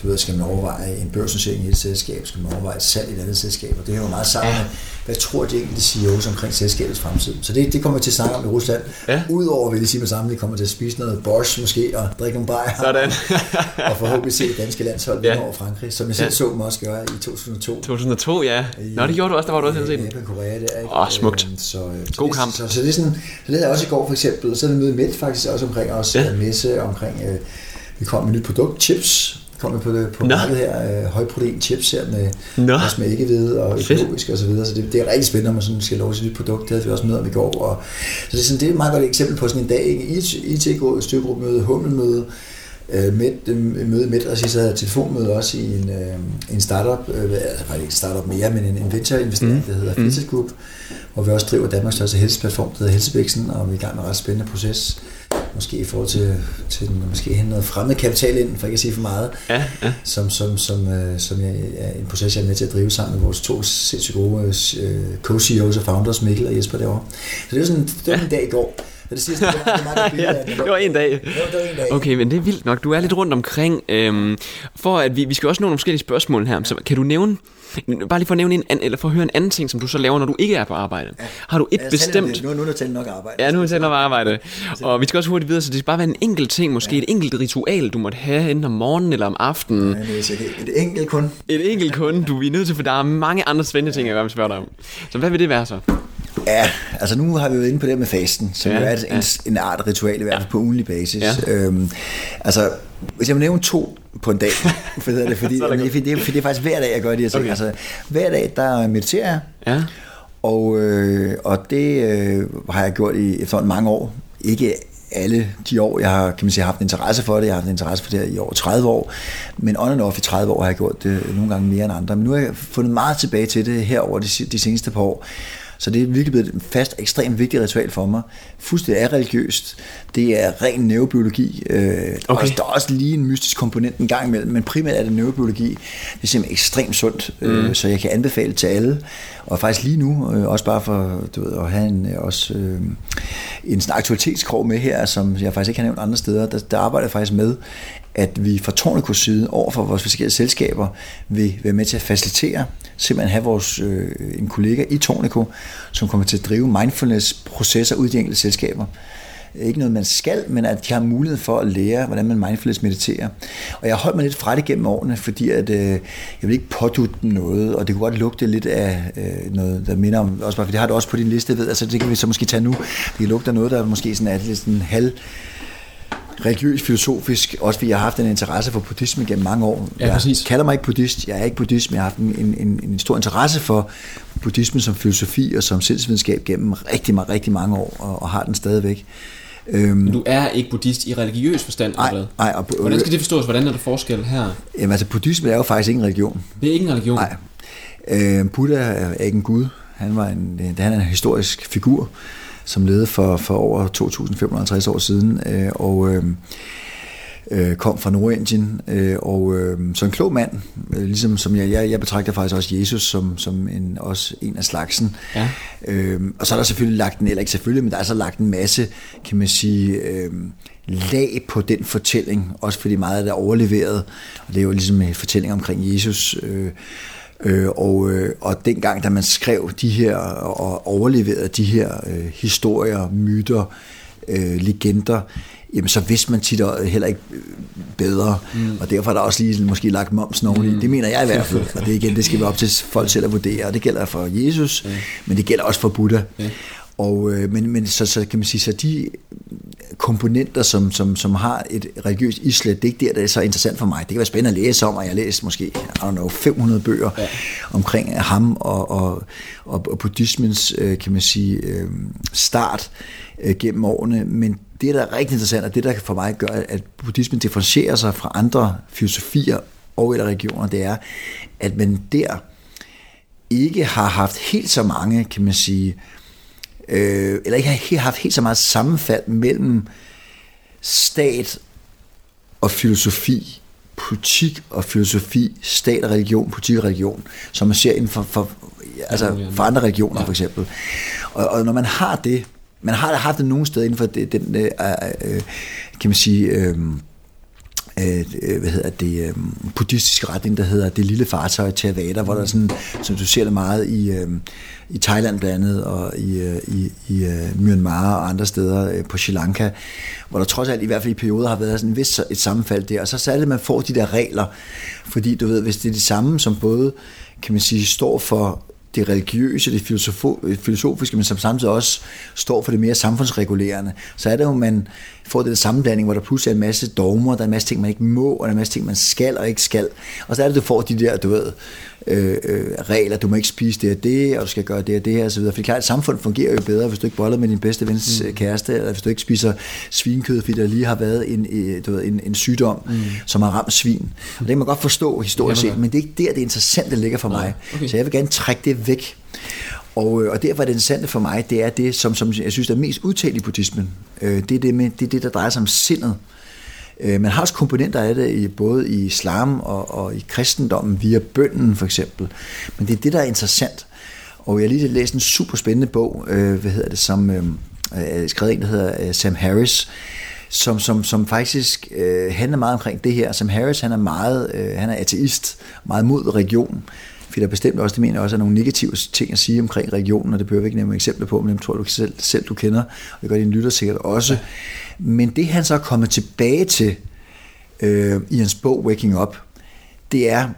S2: Du ved, skal man overveje en børsnotering i et selskab, skal man overveje et salg i et andet selskab, og det hænger jo meget sammen med, hvad tror de enkelte CEOs omkring selskabets fremtid. Så det, det kommer vi til at snakke om i Rusland. Ja. Udover, vil jeg sige med sammen, vi kommer til at spise noget Bosch måske, og drikke nogle bajer.
S1: Sådan.
S2: og forhåbentlig se det danske landshold ja. over Frankrig, som jeg selv ja. så dem også gøre i 2002.
S1: 2002, ja. Nå, det gjorde du også, der var du også
S2: set. Japan, Korea, det er.
S1: Åh, oh, smukt.
S2: Øhm, så,
S1: God kamp.
S2: Så, så, så, det er sådan, så det er også i går for eksempel, så er det møde med faktisk også omkring os, ja. messe omkring, øh, vi kom med nyt produkt, chips, kommer på, det, på markedet her, øh, højprotein chips her med, Nå. også med æggehvide og økologisk og så videre. Så det, det er rigtig spændende, når man sådan skal love sit nyt produkt. Det havde vi også med om i går. Og, så det er, sådan, det er et meget godt eksempel på sådan en dag. Ikke? IT, styrgruppemøde, hummelmøde, øh, med, øh, møde med, og så havde telefonmøde også i en, øh, en startup, øh, altså faktisk ikke en startup mere, men en, en venture-investering, mm. der hedder mm. Fitness Group, hvor vi også driver Danmarks største helseplatform, der hedder Helsebæksen, og vi er i gang med en ret spændende proces måske i forhold til, til den, måske hente noget fremmed kapital ind, for ikke at sige for meget,
S1: ja, ja.
S2: som, som, som, øh, som jeg, er en proces, jeg er med til at drive sammen med vores to sindssygt gode øh, co-CEOs og founders, Mikkel og Jesper derovre. Så det var sådan, det var ja. en dag i går. Det sidste, det var, det var,
S1: ja, det var en dag.
S2: Ja, det var en dag.
S1: Okay, men det er vildt nok. Du er lidt rundt omkring. Øhm, for at vi, vi skal også nå nogle forskellige spørgsmål her. Så kan du nævne Bare lige for at nævne en anden, eller for at høre en anden ting, som du så laver, når du ikke er på arbejde. Ja. Har du et ja, bestemt...
S2: Nu, nu er talt nok arbejde.
S1: Ja, nu er der nok arbejde. Og vi skal også hurtigt videre, så det skal bare være en enkelt ting, måske ja. et enkelt ritual, du måtte have enten om morgenen eller om aftenen.
S2: Ja, det er et enkelt kun.
S1: Et enkelt kun, du er nødt til, for der er mange andre spændende ting, jeg gerne vil spørge dig om. Så hvad vil det være så?
S2: Ja, altså nu har vi jo inde på det med fasten, som ja, jo er en, ja. en art ritual, i hvert fald ja. på ugenlig basis. Ja. Øhm, altså, hvis jeg må nævne to på en dag, for det, er, fordi, det, fordi, det, fordi det er faktisk hver dag, jeg gør de her ting. Okay. Altså, hver dag, der mediterer jeg,
S1: ja.
S2: og, øh, og det øh, har jeg gjort i efterhånden mange år. Ikke alle de år, jeg har kan man sige, haft en interesse for det. Jeg har haft en interesse for det i over 30 år. Men on and off i 30 år har jeg gjort det nogle gange mere end andre. Men nu har jeg fundet meget tilbage til det her over de, de seneste par år. Så det er virkelig blevet et fast, ekstremt vigtigt ritual for mig. Fuldstændig er religiøst. Det er ren neurobiologi. Øh, okay. der er også lige en mystisk komponent en gang imellem, men primært er det neurobiologi. Det er simpelthen ekstremt sundt, øh, mm. så jeg kan anbefale til alle. Og faktisk lige nu, øh, også bare for du ved, at have en, også, øh, en sådan aktualitetskrog med her, som jeg faktisk ikke har nævnt andre steder, der, der arbejder jeg faktisk med, at vi fra Tornikos side over for vores forskellige selskaber vil være med til at facilitere, simpelthen have vores, øh, en kollega i Tornico, som kommer til at drive mindfulness-processer ud i de enkelte selskaber. Ikke noget, man skal, men at de har mulighed for at lære, hvordan man mindfulness mediterer. Og jeg holdt mig lidt fra det gennem årene, fordi at, øh, jeg vil ikke pådutte dem noget, og det kunne godt lugte lidt af øh, noget, der minder om, også bare, for det har du også på din liste, ved, altså det kan vi så måske tage nu. Det kan lugte af noget, der måske sådan er lidt sådan halv religiøs, filosofisk, også fordi jeg har haft en interesse for buddhisme gennem mange år.
S1: Ja, jeg
S2: præcis. kalder mig ikke buddhist, jeg er ikke buddhist, men jeg har haft en, en, en stor interesse for buddhisme som filosofi og som sindsvidenskab gennem rigtig, rigtig mange år, og, og har den stadigvæk.
S1: Øhm, du er ikke buddhist i religiøs forstand?
S2: Nej, nej. Og,
S1: Hvordan skal det forstås? Hvordan er der forskel her?
S2: Jamen altså, buddhisme er jo faktisk ikke en religion.
S1: Det er ikke en religion?
S2: Nej. Øh, Buddha er ikke en gud. Han, var en, han er en historisk figur som levede for, for over 2.550 år siden, øh, og øh, øh, kom fra Nordindien, øh, og øh, så en klog mand, øh, ligesom som jeg, jeg, jeg betragter faktisk også Jesus som, som en, også en af slagsen.
S1: Ja.
S2: Øh, og så er der selvfølgelig lagt en, eller ikke selvfølgelig, men der er så lagt en masse, kan man sige, øh, lag på den fortælling, også fordi meget af det er overleveret, og det er jo ligesom en fortælling omkring Jesus, øh, Øh, og, øh, og dengang, da man skrev de her og overleverede de her øh, historier, myter, øh, legender, jamen så vidste man tit heller ikke bedre, mm. og derfor er der også lige måske lagt momsen oveni. Mm. Det mener jeg i hvert fald, og det igen, det skal være op til folk selv at vurdere, og det gælder for Jesus, mm. men det gælder også for Buddha. Mm. Og, øh, men, men så, så kan man sige, så de komponenter, som, som, som har et religiøst islet, det er ikke der, det er så interessant for mig. Det kan være spændende at læse om, og jeg har læst måske, I don't know, 500 bøger ja. omkring ham og, og, og, og buddhismens, øh, kan man sige, øh, start øh, gennem årene, men det, der er rigtig interessant, og det, der for mig gør, at buddhismen differentierer sig fra andre filosofier og eller regioner, det er, at man der ikke har haft helt så mange, kan man sige, øh, eller ikke har haft helt så meget sammenfald mellem stat og filosofi, politik og filosofi, stat og religion, politik og religion, som man ser inden for, for, altså for andre regioner ja. for eksempel. Og, og når man har det, man har haft det nogle steder inden for det, den, øh, øh, kan man sige, øh, Øh, øh, hvad hedder det, øh, buddhistiske retning, der hedder det lille fartøj Theravada, hvor der sådan, som du ser det meget i, øh, i Thailand blandt andet, og i, øh, i, i øh, Myanmar og andre steder øh, på Sri Lanka, hvor der trods alt i hvert fald i perioder har været sådan en vis et sammenfald der, og så særligt, man får de der regler, fordi du ved, hvis det er de samme, som både, kan man sige, står for det religiøse, det filosofiske, men som samtidig også står for det mere samfundsregulerende, så er det jo, man får den sammenblanding, hvor der pludselig er en masse dogmer, der er en masse ting, man ikke må, og der er en masse ting, man skal og ikke skal. Og så er det, du får de der, du ved, øh, øh, regler, du må ikke spise det og det, og du skal gøre det og det her, og så videre. For det klart, et samfund fungerer jo bedre, hvis du ikke boller med din bedste vens mm. kæreste, eller hvis du ikke spiser svinkød, fordi der lige har været en, du ved, en, en sygdom, mm. som har ramt svin. Og det kan man godt forstå historisk set, men det er ikke der, det interessante ligger for mig. Okay. Så jeg vil gerne trække det væk. Og, øh, og derfor er det interessante for mig, det er det, som, som jeg synes er mest udtalt i buddhismen. Øh, det er det, med, det er det, der drejer sig om sindet. Øh, Øh, man har også komponenter af det i, både i islam og, og i kristendommen via bønden for eksempel. Men det er det, der er interessant. Og jeg har lige læst en super spændende bog, øh, hvad hedder det, som øh, skrevet en, der hedder øh, Sam Harris, som, som, som faktisk øh, handler meget omkring det her. Sam Harris, han er meget, øh, han er ateist, meget mod religion. For der er bestemt også, det mener også, er nogle negative ting at sige omkring regionen, og det behøver vi ikke nævne eksempler på, men dem tror du selv, selv du kender, og det gør din lytter sikkert også. Men det han så er kommet tilbage til øh, i hans bog Waking Up, det er,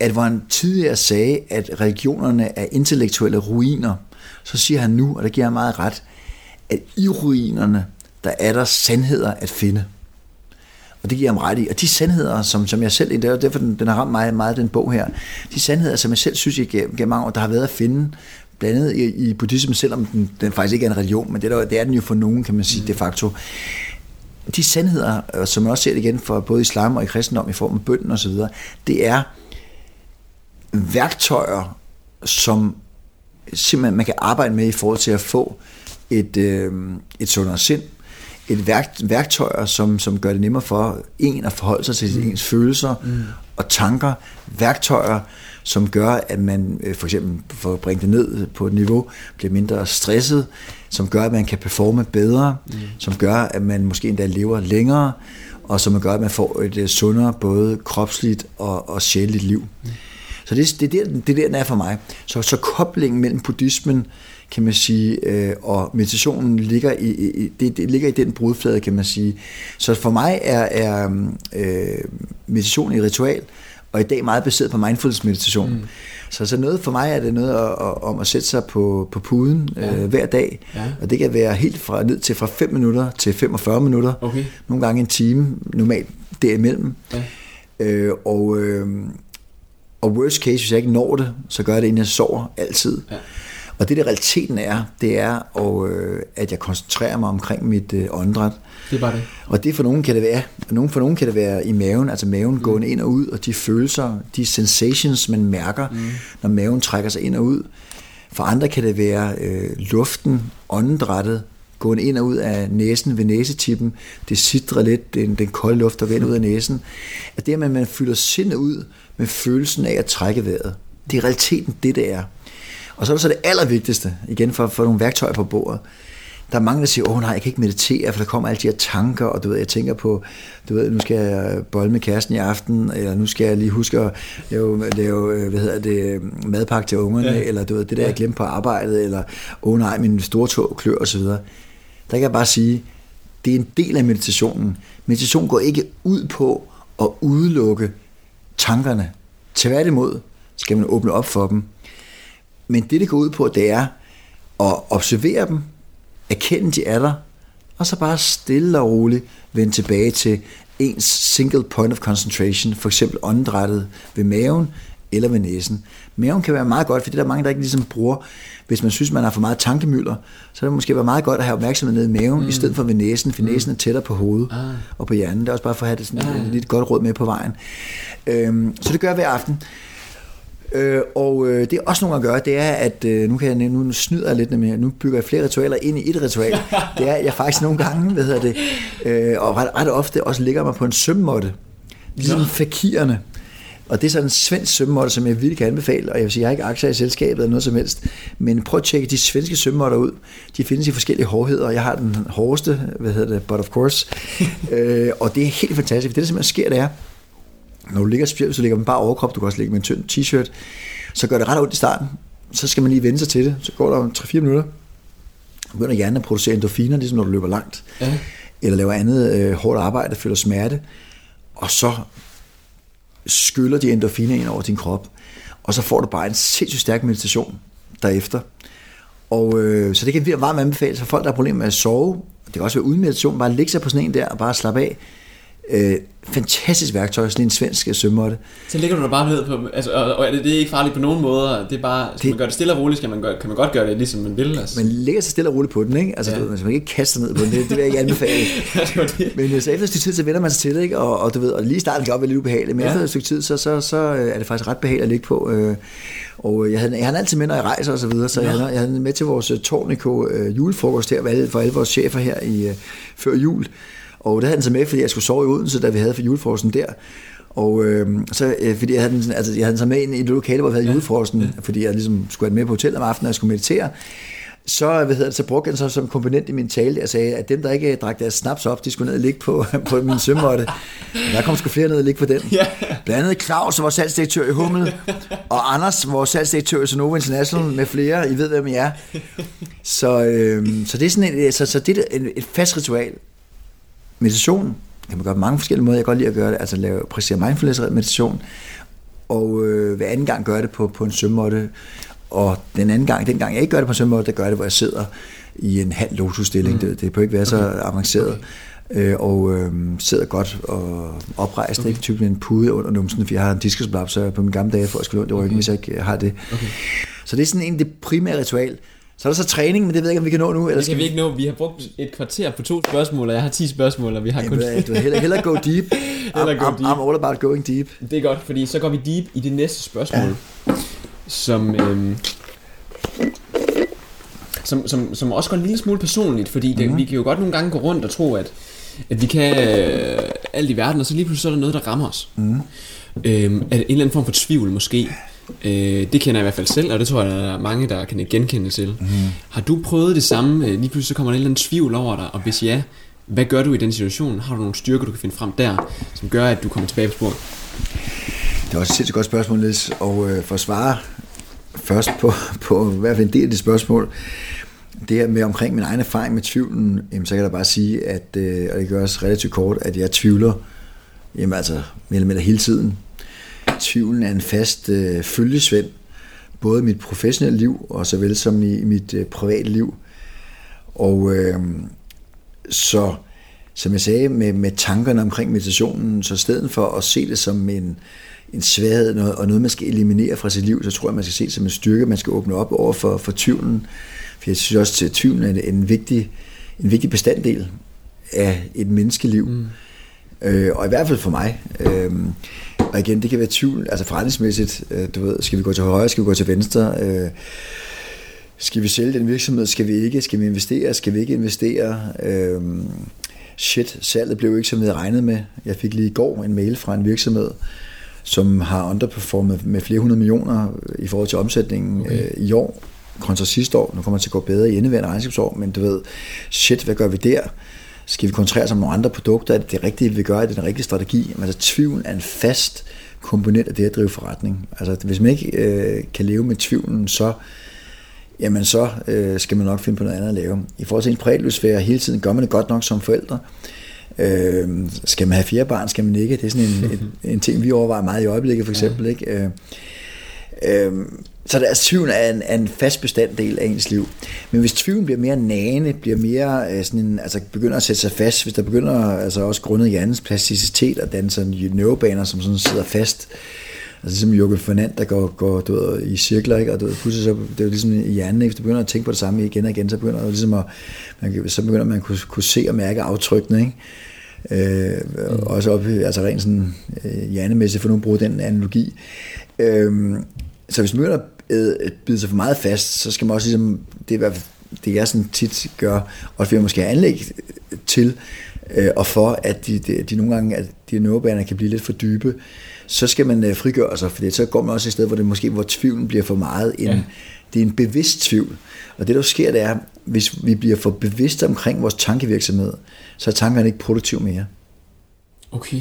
S2: at hvor han tidligere sagde, at regionerne er intellektuelle ruiner, så siger han nu, og det giver han meget ret, at i ruinerne, der er der sandheder at finde. Og det giver ham ret i. Og de sandheder, som, som jeg selv, det er derfor, den, den har ramt mig meget, den bog her, de sandheder, som jeg selv synes, jeg gennem, gennem mange år, der har været at finde, blandt andet i, i buddhismen, selvom den, den faktisk ikke er en religion, men det, der, det er den jo for nogen, kan man sige, mm. de facto. De sandheder, øh, som jeg også ser det igen for både islam og i kristendom i form af bønden osv., det er værktøjer, som simpelthen man kan arbejde med i forhold til at få et, øh, et sundere sind, et værk, værktøjer, som, som gør det nemmere for en at forholde sig til mm. ens følelser mm. og tanker. Værktøjer, som gør, at man øh, for eksempel for at bringe det ned på et niveau, bliver mindre stresset, som gør, at man kan performe bedre, mm. som gør, at man måske endda lever længere, og som gør, at man får et øh, sundere både kropsligt og, og sjældent liv. Mm. Så det, det, er der, det er der, den er for mig. Så, så koblingen mellem buddhismen, kan man sige, øh, og meditationen ligger i, i det, det ligger i den brudflade, kan man sige. Så for mig er, er øh, meditation et ritual, og i dag meget baseret på mindfulness meditation. Mm. Så, så noget for mig er det noget at, at, om at sætte sig på, på puden ja. øh, hver dag, ja. og det kan være helt fra ned til fra 5 minutter til 45 minutter, okay. nogle gange en time, normalt derimellem. Ja. Øh, og, øh, og worst case, hvis jeg ikke når det, så gør jeg det, inden jeg sover altid. Ja. Og det, der realiteten er, det er, og, øh, at jeg koncentrerer mig omkring mit øh, åndedræt.
S1: Det er bare det.
S2: Og det for nogen kan det være, nogen for nogen kan det være i maven, altså maven mm. gående ind og ud, og de følelser, de sensations, man mærker, mm. når maven trækker sig ind og ud. For andre kan det være øh, luften, åndedrættet, gående ind og ud af næsen ved næsetippen. Det sidder lidt, den, den kolde luft, der vender ud af næsen. At det, at man, man fylder sindet ud med følelsen af at trække vejret. Det er realiteten det, det er. Og så er det så det allervigtigste, igen for at få nogle værktøjer på bordet. Der er mange, der siger, åh nej, jeg kan ikke meditere, for der kommer alle de her tanker, og du ved, jeg tænker på, du ved, nu skal jeg bolle med kæresten i aften, eller nu skal jeg lige huske at lave, lave hvad hedder det, madpakke til ungerne, ja. eller du ved, det der, jeg glemte på arbejdet, eller åh nej, min store tog klør, osv. Der kan jeg bare sige, det er en del af meditationen. Meditation går ikke ud på at udelukke tankerne. Tværtimod skal man åbne op for dem, men det, det går ud på, det er at observere dem, erkende, de er der, og så bare stille og roligt vende tilbage til ens single point of concentration, for eksempel åndedrættet ved maven eller ved næsen. Maven kan være meget godt, for det er der mange, der ikke ligesom bruger. Hvis man synes, man har for meget tankemøller, så kan det måske være meget godt at have opmærksomhed nede i maven, mm. i stedet for ved næsen, for mm. næsen er tættere på hovedet ah. og på hjernen. Det er også bare for at have det sådan ja. et, lidt godt råd med på vejen. Øhm, så det gør jeg hver aften. Øh, og øh, det er også nogle at gøre, det er, at øh, nu kan jeg nu snyder jeg lidt med, nu bygger jeg flere ritualer ind i et ritual. Det er, at jeg faktisk nogle gange, hvad hedder det, øh, og ret, ret ofte også ligger mig på en sømmåtte. Ligesom ja. fakirerne. Og det er sådan en svensk sømmåtte, som jeg virkelig kan anbefale, og jeg vil sige, jeg har ikke aktier i selskabet eller noget som helst, men prøv at tjekke de svenske sømmåtter ud. De findes i forskellige hårdheder, og jeg har den hårdeste, hvad hedder det, but of course. øh, og det er helt fantastisk, for det der simpelthen sker, det er, når du ligger specielt, så ligger man bare overkrop, du kan også ligge med en tynd t-shirt, så gør det ret ondt i starten. Så skal man lige vende sig til det. Så går der 3-4 minutter. Begynder hjernen at producere endorfiner, ligesom når du løber langt. Ja. Eller laver andet øh, hårdt arbejde, føler smerte. Og så skyller de endorfiner ind over din krop. Og så får du bare en sindssygt stærk meditation derefter. Og øh, så det kan virkelig varmt anbefales for folk, der har problemer med at sove. Det kan også være uden meditation. Bare lægge sig på sådan en der og bare slappe af. Øh, fantastisk værktøj, sådan en svensk sømmåtte.
S1: Så ligger du der bare ned på, altså, og, og det, det er ikke farligt på nogen måder, det er bare, skal det, man gøre det stille og roligt, skal man gøre, kan man godt gøre det, ligesom man vil. Altså.
S2: Man ligger sig stille og roligt på den, ikke? Altså, ja. du, man skal ikke kaste ned på den, det, det vil jeg ikke anbefale. ja, det det. Men øh, så efter et stykke tid, så vender man sig til det, ikke? Og, og, du ved, og lige i starten kan det være lidt ubehageligt, men ja. efter et stykke tid, så, så, så øh, er det faktisk ret behageligt at ligge på. Øh, og jeg havde, jeg havde altid med, når jeg rejser og så videre, så ja. jeg, havde, jeg havde med til vores Tornico julefrokost her, for alle vores chefer her i, før jul. Og det havde han så med, fordi jeg skulle sove i Odense, da vi havde for julefrosten der. Og øh, så, øh, fordi jeg havde, den, altså, jeg havde den så med ind i det lokale, hvor vi havde ja. julefrosten, ja. fordi jeg ligesom skulle have den med på hotel om aftenen, og jeg skulle meditere. Så, hvad hedder det, så brugte jeg den så som komponent i min tale. Jeg sagde, at dem, der ikke drak deres snaps op, de skulle ned og ligge på, på min sømmåtte. Der kom sgu flere ned og ligge på den. Ja. Blandt andet Claus, vores salgsdirektør i Hummel, og Anders, vores salgsdirektør i Sonova International, med flere. I ved, hvem I er. Så, øh, så det er sådan et, så, så det er et fast ritual, meditation kan man gøre på mange forskellige måder. Jeg kan godt lide at gøre det, altså lave præcis mindfulness meditation, og øh, hver anden gang gøre det på, på en sømmåtte, og den anden gang, den gang jeg ikke gør det på en sømmåtte, der gør jeg det, hvor jeg sidder i en halv lotusstilling. Mm. Det, det bør ikke være så okay. avanceret. Okay. Øh, og øh, sidder godt og oprejst, okay. ikke typisk med en pude under numsen, for jeg har en diskusblab, så på min gamle dage får jeg skulle ondt i ryggen, okay. hvis jeg ikke har det. Okay. Så det er sådan en det primære ritual. Så er der så træning, men det ved jeg ikke, om vi kan nå nu.
S1: Eller det kan vi ikke nå. Vi har brugt et kvarter på to spørgsmål, og jeg har 10 spørgsmål, og vi har kun...
S2: Jamen, du hellere, hellere go deep. hellere go I'm, deep. I'm all about going deep.
S1: Det er godt, fordi så går vi deep i det næste spørgsmål, ja. som, øhm, som, som, som også går en lille smule personligt, fordi det, mm-hmm. vi kan jo godt nogle gange gå rundt og tro, at, at vi kan øh, alt i verden, og så lige pludselig så er der noget, der rammer os. Mm. Øhm, er det en eller anden form for tvivl måske? Øh, det kender jeg i hvert fald selv, og det tror jeg, der er mange, der kan genkende til. Mm. Har du prøvet det samme? Øh, lige pludselig så kommer der en eller anden tvivl over dig, og hvis ja, hvad gør du i den situation? Har du nogle styrker, du kan finde frem der, som gør, at du kommer tilbage på sporet?
S2: Det er også et sindssygt godt spørgsmål, Liz, og øh, for at svare først på, på i hvert fald en del af det spørgsmål, det her med omkring min egen erfaring med tvivlen, jamen, så kan jeg da bare sige, at, øh, og det gør også relativt kort, at jeg tvivler jamen, altså, mere eller mindre hele tiden tvivlen er en fast øh, følgesvend, både i mit professionelle liv, og såvel som i, i mit øh, private liv. Og øh, så, som jeg sagde, med, med tankerne omkring meditationen, så i stedet for at se det som en, en svaghed og noget, man skal eliminere fra sit liv, så tror jeg, man skal se det som en styrke, man skal åbne op over for, for tvivlen. For jeg synes også, at tvivlen er en vigtig, en vigtig bestanddel af et menneskeliv. Mm. Øh, og i hvert fald for mig. Øh, og igen, det kan være tvivl, altså forretningsmæssigt, øh, du ved, skal vi gå til højre, skal vi gå til venstre, øh, skal vi sælge den virksomhed, skal vi ikke, skal vi investere, skal vi ikke investere, øh, shit, salget blev ikke som vi havde regnet med. Jeg fik lige i går en mail fra en virksomhed, som har underperformet med flere hundrede millioner i forhold til omsætningen okay. øh, i år, kontra sidste år. Nu kommer det til at gå bedre i indeværende regnskabsår, men du ved, shit, hvad gør vi der? Skal vi koncentrere os om nogle andre produkter? Er det det rigtige, vi gør? Er det den rigtige strategi? Altså, tvivlen er en fast komponent af det at drive forretning. Altså, hvis man ikke øh, kan leve med tvivlen, så jamen så øh, skal man nok finde på noget andet at lave. I forhold til en privatlivsfære hele tiden, gør man det godt nok som forældre? Øh, skal man have fire barn, skal man ikke? Det er sådan en, en, en ting, vi overvejer meget i øjeblikket, for eksempel. Ikke? Øh, Øhm, så der, tvivlen er en, er en fast bestanddel af ens liv. Men hvis tvivlen bliver mere nane, bliver mere øh, sådan en, altså begynder at sætte sig fast, hvis der begynder altså også grundet hjernens plasticitet at danne sådan neurobaner, som sådan sidder fast, Altså ligesom Jørgen Fernand, der går, går du ved, i cirkler, ikke? og du ved, pludselig så, det er jo ligesom i hjernen, ikke? hvis du begynder at tænke på det samme igen og igen, så begynder, det ligesom at, man, så begynder man at kunne, kunne se og mærke aftrykkene, ikke? Øh, mm. Også op, altså rent sådan øh, hjernemæssigt, for nu at bruge den analogi. Øh, så hvis man begynder at bide sig for meget fast, så skal man også ligesom, det er det jeg sådan tit gør, og vi måske anlæg til, øh, og for at de, de, de nogle gange, at de neurobaner kan blive lidt for dybe, så skal man øh, frigøre sig, for så går man også et sted, hvor det måske, hvor tvivlen bliver for meget en, ja. det er en bevidst tvivl. Og det der sker, det er, hvis vi bliver for bevidste omkring vores tankevirksomhed, så er tankerne ikke produktive mere.
S1: Okay.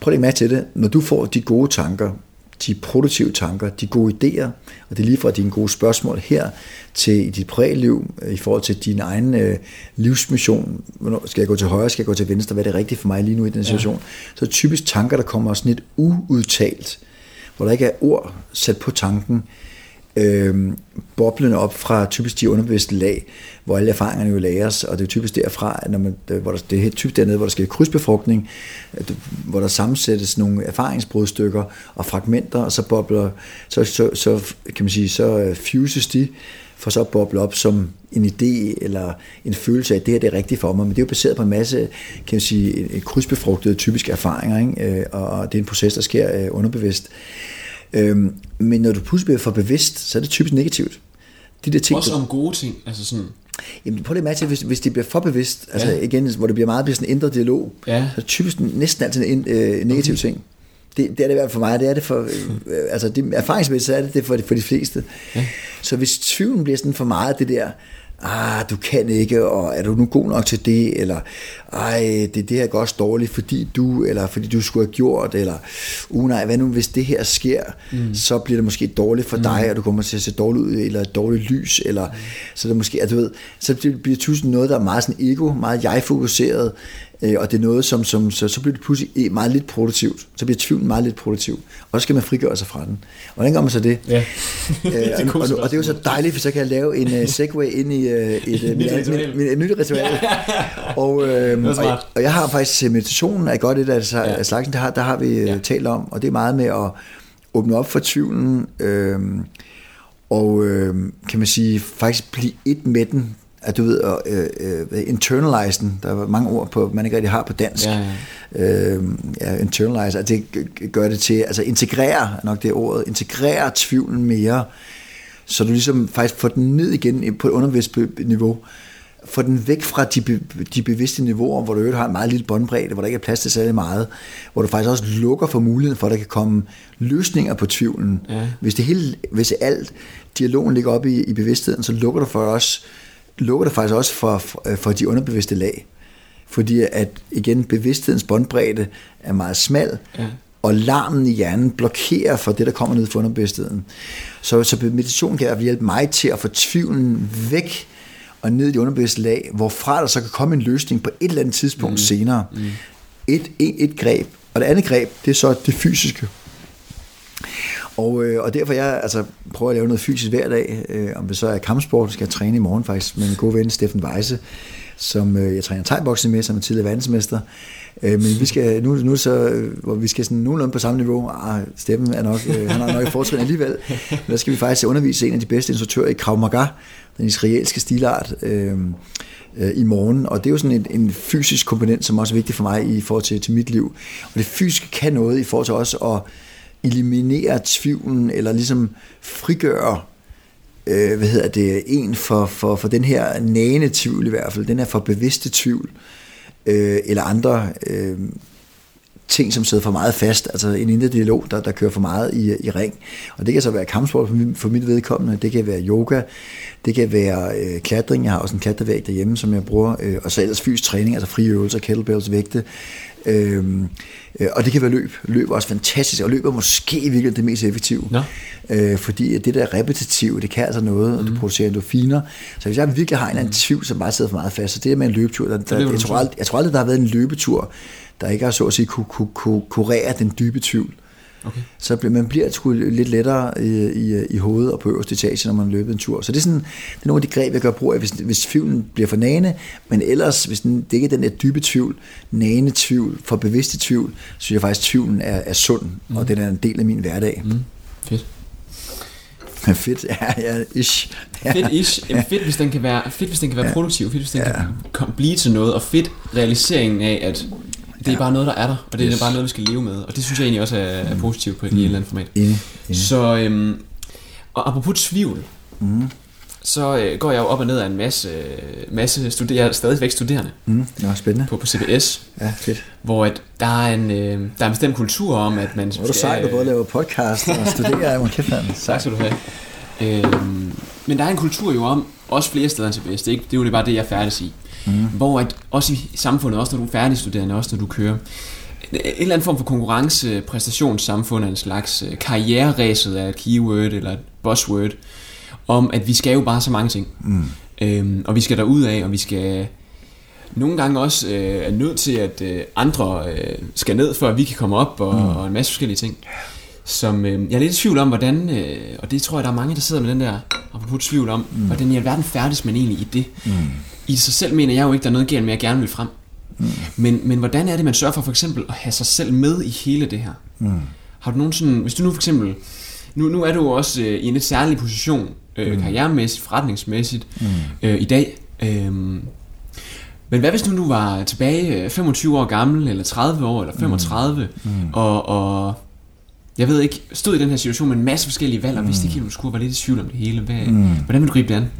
S2: Prøv at lægge mærke til det. Når du får de gode tanker, de produktive tanker, de gode idéer, og det er lige fra dine gode spørgsmål her til dit privatliv, øh, i forhold til din egen øh, livsmission, hvornår skal jeg gå til højre, skal jeg gå til venstre, hvad er det rigtigt for mig lige nu i den situation, ja. så er det typisk tanker, der kommer sådan lidt uudtalt, hvor der ikke er ord sat på tanken, øh, boblende op fra typisk de underbevidste lag, hvor alle erfaringerne jo læres, og det er typisk derfra, når man, hvor der, det er typisk dernede, hvor der sker krydsbefrugtning, hvor der sammensættes nogle erfaringsbrudstykker og fragmenter, og så bobler, så, så, så kan man sige, så øh, fuses de, for så at boble op som en idé eller en følelse af, at det her det er rigtigt for mig. Men det er jo baseret på en masse, kan man sige, krydsbefrugtede typiske erfaringer, ikke? Øh, og det er en proces, der sker øh, underbevidst. Øhm, men når du pludselig bliver for bevidst, så er det typisk negativt.
S1: De der ting, Også om gode ting, altså sådan...
S2: Jamen prøv lige til, hvis, hvis det bliver for bevidst, altså ja. igen, hvor det bliver meget bliver sådan en indre dialog, ja. så er det typisk næsten altid en øh, negativ okay. ting. Det, det er det i hvert fald for mig, det er det for, øh, altså det, erfaringsmæssigt er det det for de, for de fleste. Ja. Så hvis tvivlen bliver sådan for meget det der, ah, du kan ikke, og er du nu god nok til det, eller ej, det, det her går også dårligt, fordi du, eller fordi du skulle have gjort, eller uh nej, hvad nu hvis det her sker, mm. så bliver det måske dårligt for mm. dig, og du kommer til at se dårligt ud, eller dårligt lys, eller mm. så det måske, at du ved, så bliver det tusind noget, der er meget sådan ego, meget jeg-fokuseret, øh, og det er noget, som, som så, så bliver det pludselig meget lidt produktivt. Så bliver tvivlen meget lidt produktiv. Og så skal man frigøre sig fra den. Og hvordan gør man så det? Ja. øh, og, og, og, det er jo så dejligt, for så kan jeg lave en uh, segway ind i uh, et, uh, mit, mit, mit, mit, nyt ritual. og, øh, og, og jeg har faktisk meditationen er godt et af, af slagsen, der har, der har vi ja. talt om, og det er meget med at åbne op for tvivlen, øh, og øh, kan man sige, faktisk blive et med den, at du ved, at øh, øh, internalize den, der er mange ord, på, man ikke rigtig har på dansk, ja, ja. Øh, ja, internalize, at det gør det til, altså integrere, nok det ordet, integrere tvivlen mere, så du ligesom faktisk får den ned igen på et undervist niveau, få den væk fra de, de bevidste niveauer, hvor du øvrigt har en meget lille båndbredde, hvor der ikke er plads til særlig meget, hvor du faktisk også lukker for muligheden for, at der kan komme løsninger på tvivlen. Ja. Hvis, det hele, hvis alt dialogen ligger op i, i bevidstheden, så lukker du for os lukker det faktisk også for, for, for de underbevidste lag. Fordi at igen, bevidsthedens båndbredde er meget smal, ja. og larmen i hjernen blokerer for det, der kommer ned fra underbevidstheden. Så, så meditation kan hjælpe mig til at få tvivlen væk og ned i de underbevidste lag, hvorfra der så kan komme en løsning på et eller andet tidspunkt mm. senere. Mm. Et, et, et greb. Og det andet greb, det er så det fysiske. Og, øh, og derfor jeg altså, prøver at lave noget fysisk hver dag, øh, om det så er kampsport, skal jeg træne i morgen faktisk med min gode ven Steffen Weisse, som øh, jeg træner thai med, som er tidligere verdensmester. Øh, men vi skal nu, nu så, øh, hvor vi skal sådan nogenlunde på samme niveau. Ah, Steffen er nok, øh, han har nok et fortrin alligevel. Der skal vi faktisk undervise en af de bedste instruktører i Krav Maga, den israelske stilart, øh, øh, i morgen. Og det er jo sådan en, en fysisk komponent, som også er vigtig for mig i forhold til, til mit liv. Og det fysiske kan noget i forhold til også at eliminere tvivlen, eller ligesom frigøre øh, hvad hedder det, en for, for, for den her nægende tvivl i hvert fald, den her for bevidste tvivl, øh, eller andre øh, ting, som sidder for meget fast, altså en indre dialog, der, der kører for meget i, i ring. Og det kan så være kampsport for, mit, for mit vedkommende, det kan være yoga, det kan være øh, klatring, jeg har også en klatrevæg derhjemme, som jeg bruger, øh, og så ellers fysisk træning, altså frie øvelser, kettlebells, vægte, Øhm, øh, og det kan være løb. Løb er også fantastisk, og løb er måske virkelig det mest effektive. Ja. Øh, fordi det der repetitive, det kan altså noget, og mm. du producerer endorfiner. Så hvis jeg virkelig har en eller anden mm. tvivl, som bare sidder for meget fast, så det er med en løbetur, der, der, jeg, tror aldrig, jeg tror aldrig, der har været en løbetur, der ikke har så at sige kunne, kunne, kunne kurere den dybe tvivl. Okay. Så man bliver sgu lidt lettere i, i, i hovedet og på øverste etage, når man løber en tur. Så det er, sådan, det er nogle af de greb, jeg gør brug af, hvis, hvis tvivlen bliver for nane, men ellers, hvis den, det ikke er den der dybe tvivl, nane tvivl, for bevidste tvivl, så synes jeg faktisk, at tvivlen er, er sund, mm. og den er en del af min hverdag. Mm.
S1: Fedt.
S2: Fedt, ja, ja, ish.
S1: Ja. Fedt ish. Jamen, fedt, hvis den kan være, fedt, hvis den kan være ja. produktiv. Fedt, hvis den ja. kan blive til noget. Og fedt realiseringen af, at det er ja. bare noget, der er der. Og det yes. er bare noget, vi skal leve med. Og det synes jeg egentlig også er, er positivt på et mm. eller andet format.
S2: Enig.
S1: Så, øhm, og apropos tvivl. Mm. Så øh, går jeg jo op og ned af en masse, masse studerende. Jeg er stadigvæk studerende.
S2: Mm. Ja, spændende.
S1: På, på CBS.
S2: Ja, fedt.
S1: Hvor at der, er en, øh, der er en bestemt kultur om, at man...
S2: Hvor er du sej, du både laver podcast og studerer. Hvor kæft, man.
S1: Tak skal du have. Øhm, men der er en kultur jo om, også flere steder end CBS, det er, ikke, det er jo bare det, jeg færdes i. Mm. Hvor at, også i samfundet, også når du er færdigstuderende, også når du kører, en eller anden form for konkurrence, præstationssamfund af en slags øh, karriereræset af et keyword eller et buzzword, om at vi skal jo bare så mange ting. Mm. Øhm, og vi skal derud af, og vi skal nogle gange også øh, er nødt til, at øh, andre øh, skal ned, for at vi kan komme op, og, mm. og en masse forskellige ting som øh, jeg er lidt i tvivl om, hvordan, øh, og det tror jeg, der er mange, der sidder med den der, apropos tvivl om, mm. hvordan i alverden færdes man egentlig i det. Mm. I sig selv mener jeg jo ikke, der er noget galt med, at jeg gerne vil frem. Mm. Men, men hvordan er det, man sørger for for eksempel at have sig selv med i hele det her? Mm. Har du nogen sådan, hvis du nu for eksempel, nu, nu er du også øh, i en lidt særlig position, øh, mm. karrieremæssigt, forretningsmæssigt, mm. øh, i dag. Øh, men hvad hvis nu du var tilbage 25 øh, år gammel, eller 30 år, eller 35, mm. Mm. Og, og jeg ved ikke, stod i den her situation med en masse forskellige valg, og mm. vidste ikke helt, du skulle, var lidt i tvivl om det hele. Hvad, mm. Hvordan vil du gribe det an?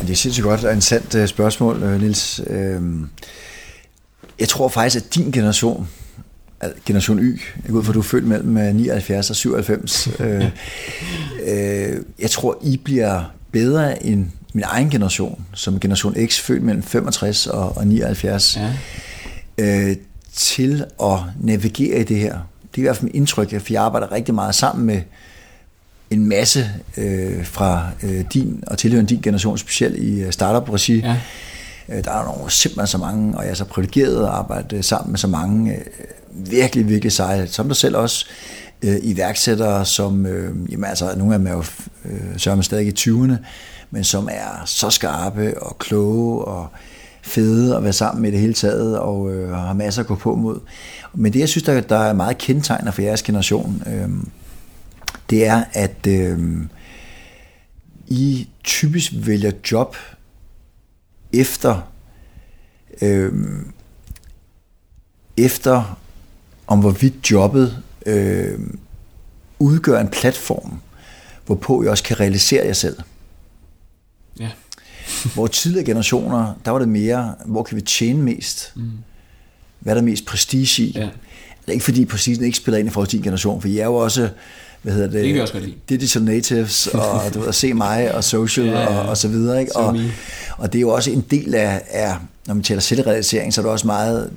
S2: Det er sindssygt godt og sandt uh, spørgsmål, uh, Nils. Uh, jeg tror faktisk, at din generation, generation Y, jeg går ud fra, at du er født mellem 79 og 97, uh, uh, jeg tror, I bliver bedre end min egen generation, som generation X, født mellem 65 og, og 79, ja. uh, til at navigere i det her det er i hvert fald mit indtryk, for jeg arbejder rigtig meget sammen med en masse øh, fra øh, din og tilhørende din generation, specielt i øh, startup-regi. Ja. Øh, der er nogle simpelthen så mange, og jeg er så privilegeret at arbejde sammen med så mange øh, virkelig, virkelig seje, som der selv også, øh, iværksættere, som, øh, jamen altså, nogle af dem er jo øh, sørger stadig i 20'erne, men som er så skarpe og kloge og fede at være sammen med det hele taget, og øh, har masser at gå på mod. Men det, jeg synes, der, der er meget kendetegner for jeres generation, øh, det er, at øh, I typisk vælger job efter øh, efter om hvorvidt jobbet øh, udgør en platform, hvorpå I også kan realisere jer selv.
S1: Ja.
S2: hvor tidligere generationer, der var det mere, hvor kan vi tjene mest? Mm hvad er der mest prestige i. Ja. Det er ikke fordi præcis ikke spiller ind i forhold til din generation, for I er jo også hvad hedder det,
S1: det også godt lide.
S2: digital natives, og du ved, at se mig, og social, ja, ja. Og, og så videre. Ikke? Og, og det er jo også en del af, af når man taler selvrealisering, så er det også meget,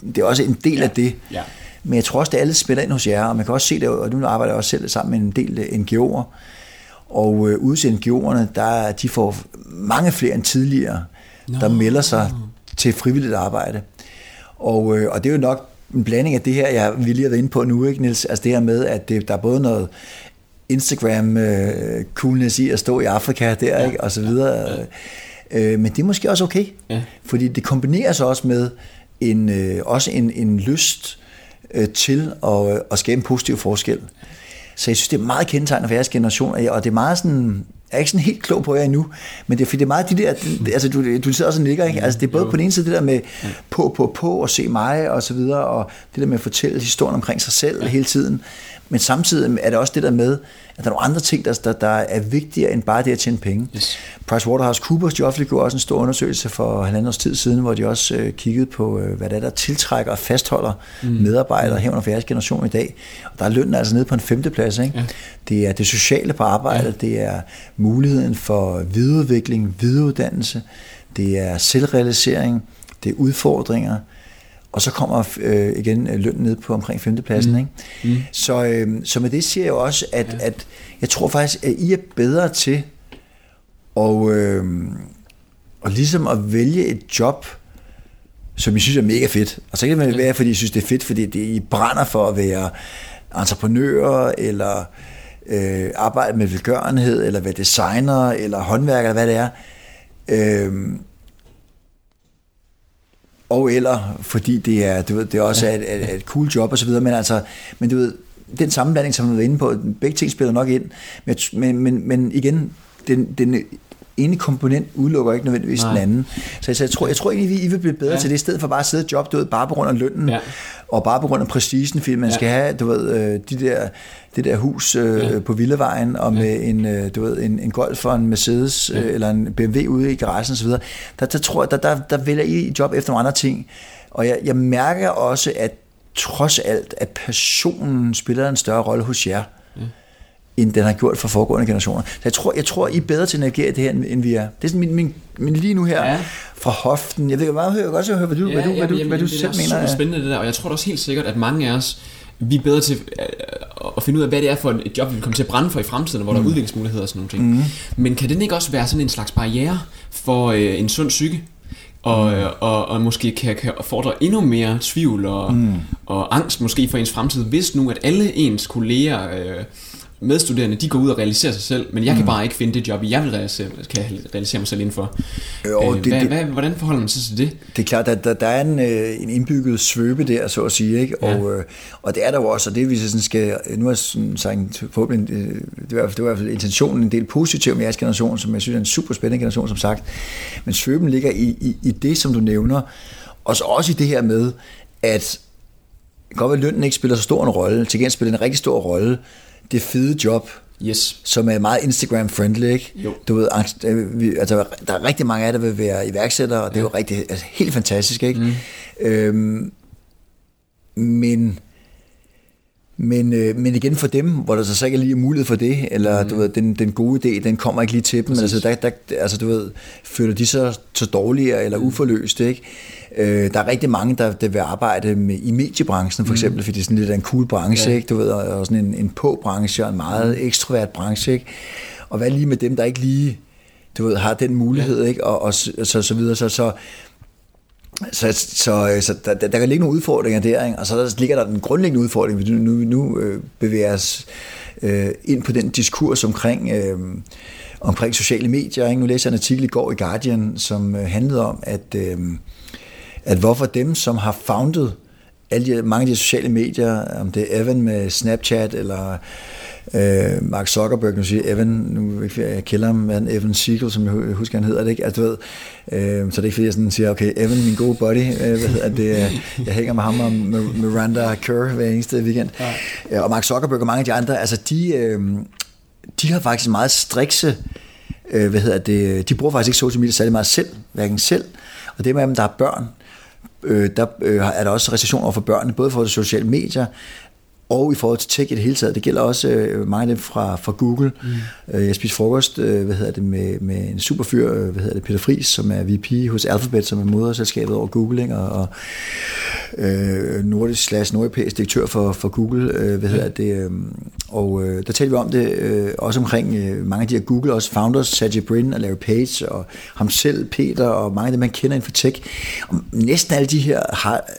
S2: det er også en del ja. af det. Ja. Men jeg tror også, det alle spiller ind hos jer, og man kan også se det, og nu arbejder jeg også selv sammen med en del NGO'er, og øh, ude til NGO'erne, der, de får mange flere end tidligere, no. der melder sig til frivilligt arbejde. Og, øh, og det er jo nok en blanding af det her, jeg vil lige have været inde på nu, ikke Niels? Altså det her med, at det, der er både noget Instagram øh, coolness i at stå i Afrika der, ja. ikke? og så videre. Ja. Øh, men det er måske også okay, ja. fordi det kombineres også med en, øh, også en, en lyst øh, til at, at skabe en positiv forskel. Så jeg synes, det er meget kendetegnende for jeres generation, og det er meget sådan, jeg er ikke sådan helt klog på jer endnu, men det er, fordi det er meget de der, altså du, du sidder også og nikker, ikke? Altså det er både jo. på den ene side det der med på, på, på, og se mig, og så videre, og det der med at fortælle historien omkring sig selv hele tiden, men samtidig er det også det der med, at der er nogle andre ting, der, der, der er vigtigere end bare det at tjene penge. Yes. PricewaterhouseCoopers, de offentliggjorde også en stor undersøgelse for halvandet års tid siden, hvor de også øh, kiggede på, øh, hvad det er, der tiltrækker og fastholder mm. medarbejdere her under fjerde generation i dag. Og der er lønnen altså nede på en femteplads. Ikke? Ja. Det er det sociale på arbejdet, ja. det er muligheden for videreudvikling, videreuddannelse, det er selvrealisering, det er udfordringer, og så kommer øh, igen øh, lønnen ned på omkring femtepladsen. Mm. Ikke? Mm. Så, øh, så med det siger jeg jo også, at, ja. at jeg tror faktisk, at I er bedre til at, øh, og ligesom at vælge et job, som I synes er mega fedt. Og så kan det være, fordi I synes, det er fedt, fordi det, I brænder for at være entreprenører, eller øh, arbejde med velgørenhed, eller være designer, eller håndværker, eller hvad det er. Øh, og eller fordi det er, du ved, det også er et, et, et cool job og så videre, men altså, men du ved, den sammenblanding, som vi var inde på, begge ting spiller nok ind, men, men, men, men igen, den, den ene komponent udelukker ikke nødvendigvis Nej. den anden. Så, så jeg, tror, jeg tror egentlig, I vil blive bedre ja. til det, i stedet for bare at sidde et job, du ved, bare på grund af lønnen, ja. og bare på grund af prestigen, fordi man ja. skal have, du ved, øh, de der, det der hus øh, ja. på Villavejen, og med ja. en, øh, du ved, en, en Golf og en Mercedes, ja. øh, eller en BMW ude i garagen osv., der, der tror jeg, der, der, der vælger I job efter nogle andre ting. Og jeg, jeg mærker også, at trods alt, at passionen spiller en større rolle hos jer end den har gjort for foregående generationer. Så jeg tror, jeg tror I er bedre til at navigere det her, end vi er. Det er sådan min, min, min lige nu her ja. fra hoften. Jeg ved meget, jeg godt høre, hvad du, ja, hvad du, hvad du, jamen, hvad du
S1: det
S2: selv mener.
S1: Det er super spændende det der, og jeg tror også helt sikkert, at mange af os, vi er bedre til øh, at finde ud af, hvad det er for et job, vi vil komme til at brænde for i fremtiden, hvor mm. der er mm. udviklingsmuligheder og sådan nogle ting. Mm. Men kan den ikke også være sådan en slags barriere for øh, en sund psyke? og, mm. og, og måske kan, kan fordre endnu mere tvivl og, mm. og angst måske for ens fremtid, hvis nu at alle ens kolleger øh, medstuderende, de går ud og realiserer sig selv, men jeg kan mm. bare ikke finde det job, jeg vil realisere, kan realisere mig selv indenfor. Jo, øh, det, hvad, det, hvad, hvordan forholder man sig til det?
S2: Det er klart, at der, der er en, øh, en indbygget svøbe der, så at sige, ikke? Ja. Og, øh, og det er der jo også, og det vi sådan skal, nu har jeg sagt, forhåbentlig, det var, det var i hvert fald intentionen en del positiv med jeres generation, som jeg synes er en super spændende generation, som sagt, men svøben ligger i, i, i det, som du nævner, og så også i det her med, at godt være, at lønnen ikke spiller så stor en rolle, til gengæld spiller en rigtig stor rolle, det fede job,
S1: yes.
S2: som er meget Instagram-friendly. Ikke?
S1: Jo.
S2: Du ved, altså, der er rigtig mange af der vil være iværksættere, og det er jo rigtig, altså, helt fantastisk. Ikke? Mm. Øhm, men men, øh, men igen for dem, hvor der så ikke er lige mulighed for det, eller mm. du ved, den, den gode idé, den kommer ikke lige til dem, altså, der, der, altså du ved, føler de sig så dårligere eller mm. uforløst, ikke? Øh, der er rigtig mange, der, der vil arbejde med, i mediebranchen for mm. eksempel, mm. fordi det er sådan lidt en cool branche, ja. ikke? Du ved, og sådan en, en på-branche, og en meget mm. ekstrovert branche, ikke? Og hvad lige med dem, der ikke lige, du ved, har den mulighed, ja. ikke? Og, og så, så videre, så, så så, så, øh, så der, der kan ligge nogle udfordringer der, ikke? og så der ligger der den grundlæggende udfordring, vi nu, nu øh, bevæger os øh, ind på den diskurs omkring, øh, omkring sociale medier. Ikke? Nu læste jeg en artikel i går i Guardian, som øh, handlede om, at, øh, at hvorfor dem, som har founded alle de, mange af de sociale medier, om det er Evan med Snapchat, eller øh, Mark Zuckerberg, nu siger Evan, nu jeg kælder ham, men Evan Siegel, som jeg husker, han hedder det, ikke? Altså, du ved, øh, så det er ikke fordi, jeg sådan siger, okay, Evan, min gode buddy, øh, hvad hedder det, jeg hænger med ham og med Miranda Kerr hver eneste weekend, ja. og Mark Zuckerberg og mange af de andre, altså de, øh, de har faktisk meget strikse, øh, hvad hedder det, de bruger faktisk ikke social media særlig meget selv, hverken selv, og det med dem, der har børn, øh, der øh, er der også restriktioner over for børnene, både for de sociale medier, og i forhold til tech i det hele taget. Det gælder også øh, mange af dem fra, fra Google. Mm. Øh, jeg spiste frokost øh, hvad hedder det, med, med en super fyr, øh, hvad hedder det, Peter Friis, som er VP hos Alphabet, som er moderselskabet over Google, ikke? og, og øh, nordisk slash nordeuropæisk direktør for, for Google. Øh, hvad hedder det, øh, og øh, der talte vi om det øh, også omkring øh, mange af de her Google også founders, Sergey Brin og Larry Page, og ham selv, Peter, og mange af dem, man kender inden for tech. Og næsten alle de her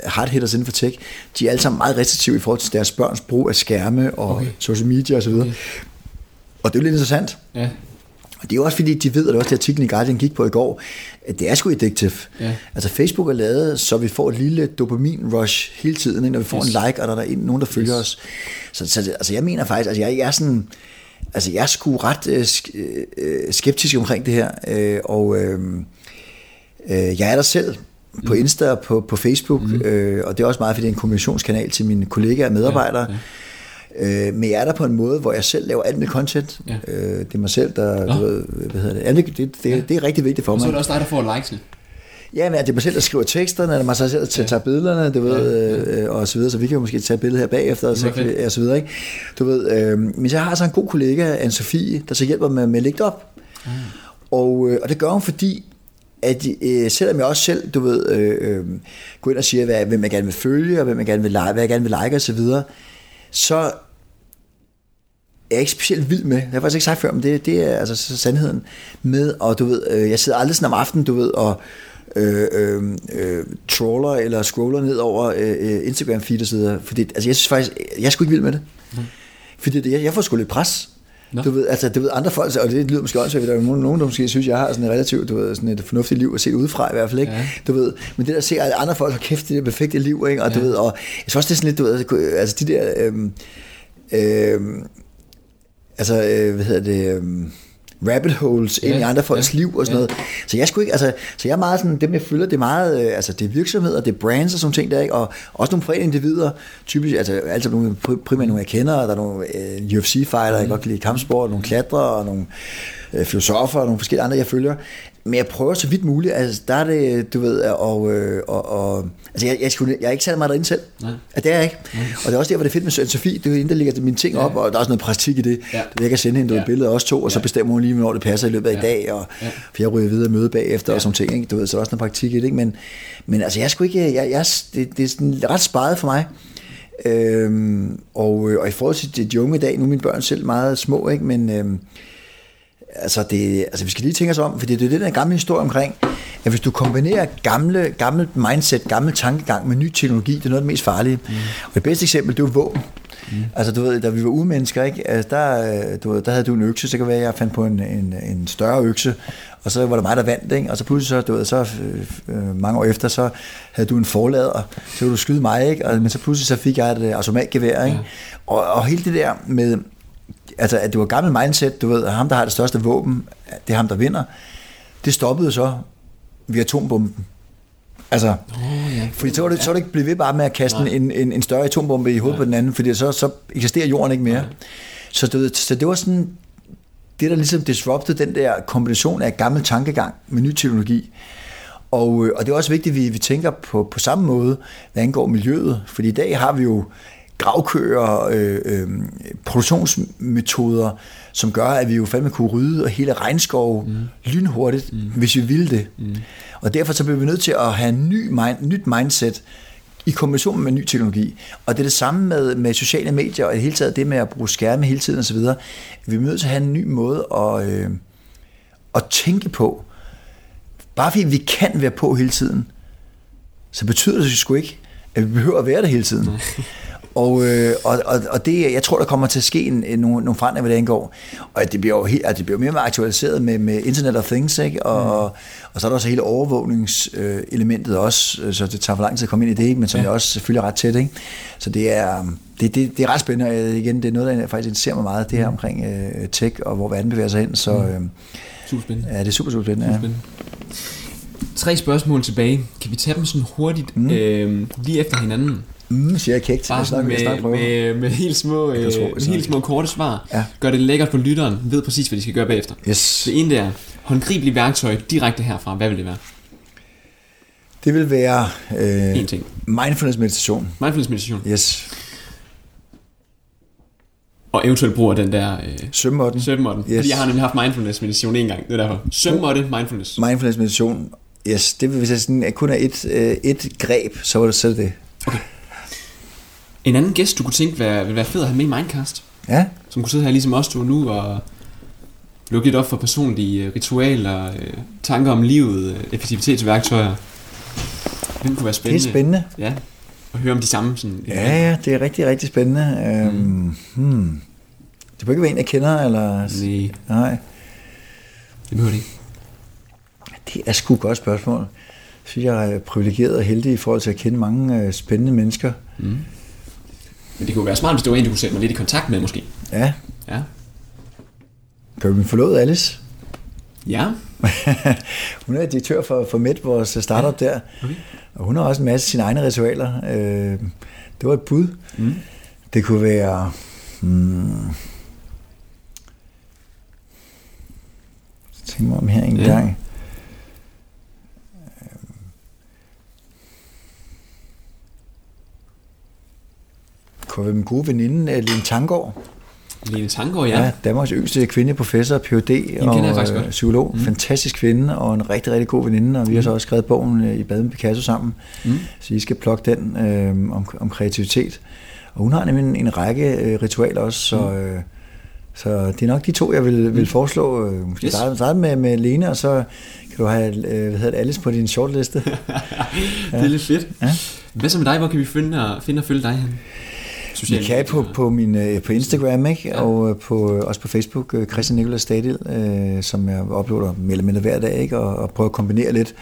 S2: hard hitters inden for tech, de er alle sammen meget restriktive i forhold til deres børns brug af skærme og okay. social media osv. Okay. Og det er jo lidt interessant. Ja. Og det er jo også fordi, de ved, og det er også det artiklen i Guardian gik på i går, at det er sgu addictive. Ja. Altså Facebook er lavet, så vi får et lille dopamin-rush hele tiden, når vi får yes. en like, og der er nogen, der følger yes. os. Så, så altså, jeg mener faktisk, altså jeg, jeg er sådan, altså jeg er sgu ret øh, øh, skeptisk omkring det her, øh, og øh, øh, jeg er der selv på mm. Insta og på, på Facebook, mm. øh, og det er også meget, fordi det er en kommunikationskanal til mine kollegaer og medarbejdere. Ja, ja. Øh, men jeg er der på en måde, hvor jeg selv laver alt mit content. Ja. Øh, det er mig selv, der... Du ved, hvad hedder det? Alt, det, det, ja. det er rigtig vigtigt for mig. Og
S1: så er det også dig, der får likesene.
S2: Ja, men det er mig selv, der skriver teksterne, det er mig selv, der tager ja. billederne, du ved, ja, ja. Øh, og så videre, så vi kan jo måske tage et billede her bagefter, og så, vi, og så videre, ikke? Du ved, øh, men jeg har så en god kollega, anne Sofie, der så hjælper med, med at lægge det op. Ja. Og, øh, og det gør hun, fordi at øh, selvom jeg også selv, du ved, øh, øh, går ind og siger, hvad, hvem jeg gerne vil følge, og hvem jeg gerne vil like, hvad jeg gerne vil like, og så videre, så er jeg ikke specielt vild med, det har jeg faktisk ikke sagt før, men det, det er altså så sandheden med, og du ved, øh, jeg sidder aldrig sådan om aftenen, du ved, og øh, øh, øh, trawler eller scroller ned over øh, øh, Instagram feed og så videre. Fordi, altså jeg synes faktisk, jeg er sgu ikke vild med det. Mm. Fordi det, jeg, jeg får sgu lidt pres. Nå. Du ved, altså, du ved, andre folk, og det lyder måske også, at der er nogen, der måske synes, jeg har sådan et relativt, du ved, sådan et fornuftigt liv at se udefra i hvert fald, ikke? Ja. Du ved, men det der ser, at andre folk har kæft det perfekte liv, ikke? Og ja. du ved, og jeg synes også, det er sådan lidt, du ved, altså de der, øhm, øhm, altså, øh, hvad hedder det, øhm, rabbit holes ja, ind i andre folks ja, liv og sådan ja. noget. Så jeg skulle ikke, altså, så jeg er meget sådan, dem jeg følger, det er meget, øh, altså det er virksomheder, det er brands og sådan ting der, ikke? og også nogle private individer, typisk, altså altid nogle, primært nogle jeg kender, der er nogle uh, UFC-fighter, mm. jeg godt kan lide kampsport, nogle klatrer og nogle uh, filosofer og nogle forskellige andre, jeg følger, men jeg prøver så vidt muligt, altså der er det, du ved, og, øh, og, og altså jeg, jeg, skulle, jeg er ikke særlig meget derinde selv, Nej. Ja, det er jeg ikke, Nej. og det er også der, hvor det er fedt med Sofie, det er hende, der ligger mine ting op, ja. og der er også noget praktik i det, ja. jeg kan sende hende ja. et billede også to, og så bestemmer hun lige, hvornår det passer i løbet af ja. i dag, og ja. for jeg ryger videre møde bagefter ja. og sådan ting, ikke? du ved, så er også noget praktik i det, ikke? Men, men altså jeg skulle ikke, jeg, jeg, det, det er sådan ret sparet for mig, Øhm, og, og i forhold til de unge i dag, nu er mine børn selv meget små, ikke? men øhm, altså, det, altså vi skal lige tænke os om, fordi det er det der gamle historie omkring, at hvis du kombinerer gamle, gammelt mindset, gammel tankegang med ny teknologi, det er noget af det mest farlige. Mm. Og det bedste eksempel, det er våben. Mm. Altså du ved, da vi var umennesker, ikke? Altså, der, du ved, der havde du en økse, så kan være, at jeg fandt på en, en, en større økse, og så var det mig, der vandt, ikke? og så pludselig, så, du ved, så øh, øh, mange år efter, så havde du en forlader, så kunne du skyde mig, ikke? Og, men så pludselig så fik jeg et automatgevær, ikke? Ja. Og, og hele det der med, altså at det var gammel mindset, du ved, at ham, der har det største våben, det er ham, der vinder. Det stoppede så ved atombomben. Altså, oh, ja. fordi så var, det, så var det ikke blive ved bare med at kaste en, en, en større atombombe i hovedet Nej. på den anden, fordi så, så eksisterer jorden ikke mere. Så, du så det var sådan, det der ligesom disrupted den der kombination af gammel tankegang med ny teknologi. Og, øh, og det er også vigtigt, at vi, vi tænker på, på samme måde, hvad angår miljøet. Fordi i dag har vi jo gravkøer, øh, øh, produktionsmetoder, som gør, at vi jo fandme kunne rydde hele regnskov mm. lynhurtigt, mm. hvis vi ville det. Mm. Og derfor så bliver vi nødt til at have en ny mind, nyt mindset i kombination med ny teknologi. Og det er det samme med, med sociale medier, og i det hele taget det med at bruge skærme hele tiden osv. Vi er nødt til at have en ny måde at, øh, at tænke på. Bare fordi vi kan være på hele tiden, så betyder det sgu ikke, at vi behøver at være det hele tiden. Og, øh, og, og, og det, jeg tror, der kommer til at ske en, en, nogle, nogle forandringer, hvad det angår. Og det bliver jo helt, det bliver mere og mere aktualiseret med, med Internet of Things, ikke? Og, mm. og, og så er der også hele overvågningselementet øh, også, øh, så det tager for lang tid at komme ind i det, men som ja. jeg også selvfølgelig ret tæt. Ikke? Så det er, det, det, det er ret spændende, og igen, det er noget, der faktisk interesserer mig meget, det her mm. omkring øh, tech, og hvor verden bevæger sig hen. Så, mm. øh,
S1: super spændende.
S2: Ja, det er super, super spændende. Super spændende.
S1: Ja. Tre spørgsmål tilbage. Kan vi tage dem sådan hurtigt, mm. øh, lige efter hinanden?
S2: Mm, siger jeg kægt.
S1: Bare jeg med, med, med, med helt små, øh, tro, med helt små korte svar. Ja. Gør det lækkert for lytteren. Ved præcis, hvad de skal gøre bagefter.
S2: Yes.
S1: Det ene er håndgribeligt værktøj direkte herfra. Hvad vil det være?
S2: Det vil være
S1: øh, en ting.
S2: mindfulness meditation.
S1: Mindfulness meditation.
S2: Yes.
S1: Og eventuelt bruger den der... Øh,
S2: sømmåtten.
S1: Sømmåtten. Yes. Fordi jeg har nemlig haft mindfulness meditation en gang. Det er derfor. Sømmåtte, mindfulness.
S2: Mindfulness meditation. Yes, det vil hvis jeg sådan, kun er et, øh, et greb, så var det selv det.
S1: En anden gæst, du kunne tænke, være, ville være fed at have med i Mindcast.
S2: Ja.
S1: Som kunne sidde her ligesom os to nu og lukke lidt op for personlige øh, ritualer, øh, tanker om livet, øh, effektivitetsværktøjer. Hvem kunne være spændende?
S2: Det er spændende.
S1: Ja, og høre om de samme. Sådan,
S2: ja, ja, det er rigtig, rigtig spændende. Mm. Um, hmm. Det må ikke være en, jeg kender, eller...
S1: Nej.
S2: Nej.
S1: Det behøver det ikke.
S2: Det er sgu et godt spørgsmål. Jeg synes, jeg er privilegeret og heldig i forhold til at kende mange spændende mennesker. Mm.
S1: Men det kunne være smart, hvis det var en, du kunne sætte mig lidt i kontakt med, måske.
S2: Ja.
S1: Ja.
S2: Kan du forlod Alice?
S1: Ja.
S2: hun er direktør for, for Met, vores startup ja. der. Okay. Og hun har også en masse sine egne ritualer. Øh, det var et bud. Mm. Det kunne være... Hmm, tænk mig om her en ja. gang. Kunne være min gode veninde, øh, Line Tangård.
S1: Line Tangård, ja. ja
S2: Danmarks yngste kvindeprofessor, Ph.D. og øh, psykolog. Mm. Fantastisk kvinde og en rigtig, rigtig god veninde, og vi mm. har så også skrevet bogen øh, i Bad med Picasso sammen, mm. så I skal plukke den øh, om, om kreativitet. Og hun har nemlig en, en række øh, ritualer også, så, mm. øh, Så det er nok de to, jeg vil, vil foreslå. Øh, Måske
S1: Yes.
S2: yes. starte, starte med, med Lene, og så kan du have øh, hvad hedder det, Alice på din shortliste.
S1: det er lidt fedt.
S2: Ja.
S1: Hvad så med dig? Hvor kan vi finde og, finde og følge dig hen?
S2: Vi kan på, på, min, øh, på Instagram, ikke?
S1: Ja.
S2: Og øh, på, øh, også på Facebook, Christian Nicolas Stadil, øh, som jeg uploader mere eller mindre hver dag, ikke? Og, og prøver at kombinere lidt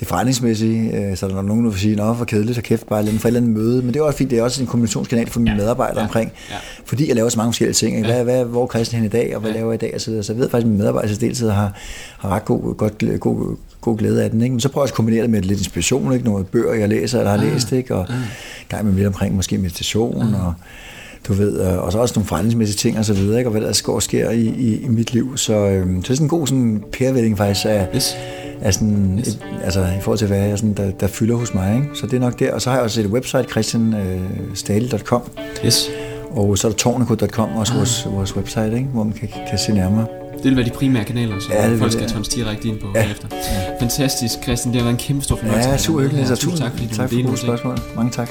S2: det forretningsmæssige, øh, så er der nogen, der vil sige, nå, hvor kedeligt og kæft, bare lidt for et eller andet møde, men det er også fint, det er også en kommunikationskanal for mine
S1: Ja.
S2: medarbejdere
S1: Ja.
S2: omkring,
S1: Ja.
S2: fordi jeg laver så mange forskellige ting, ikke? Hvad, hvad, hvor er Christian hen i dag, og hvad
S1: Ja.
S2: laver jeg i dag, og så videre. Så jeg ved faktisk, at mine medarbejdere til deltid har, har ret god, godt, god, god glæde af den, ikke? men så prøver jeg også at kombinere det med lidt inspiration, ikke? nogle bøger, jeg læser eller har
S1: Ah.
S2: læst, ikke? og
S1: Ah.
S2: gang med lidt omkring måske meditation, og du ved, øh, og så også nogle forretningsmæssige ting og så videre, ikke? og hvad der går og sker i, i, i mit liv. Så, øh, så det er sådan en god sådan, pærevælling faktisk af,
S1: Yes.
S2: af sådan,
S1: Yes.
S2: et, altså i forhold til, hvad jeg sådan, der, der fylder hos mig. Ikke? Så det er nok der. Og så har jeg også et website, christianstadel.com,
S1: Yes.
S2: og så er der tårneko.com, også
S1: Ah.
S2: ah. vores, vores website, ikke? hvor man kan, kan se nærmere.
S1: Det vil være de primære kanaler, så
S2: Ja,
S1: folk skal tons direkte ind på
S2: Ja.
S1: efter. Fantastisk, Christian. Det har været en kæmpe stor fornøjelse.
S2: Ja, super hyggeligt.
S1: Ja, tusind tak, fordi du
S2: tak for gode spørgsmål. Mange tak.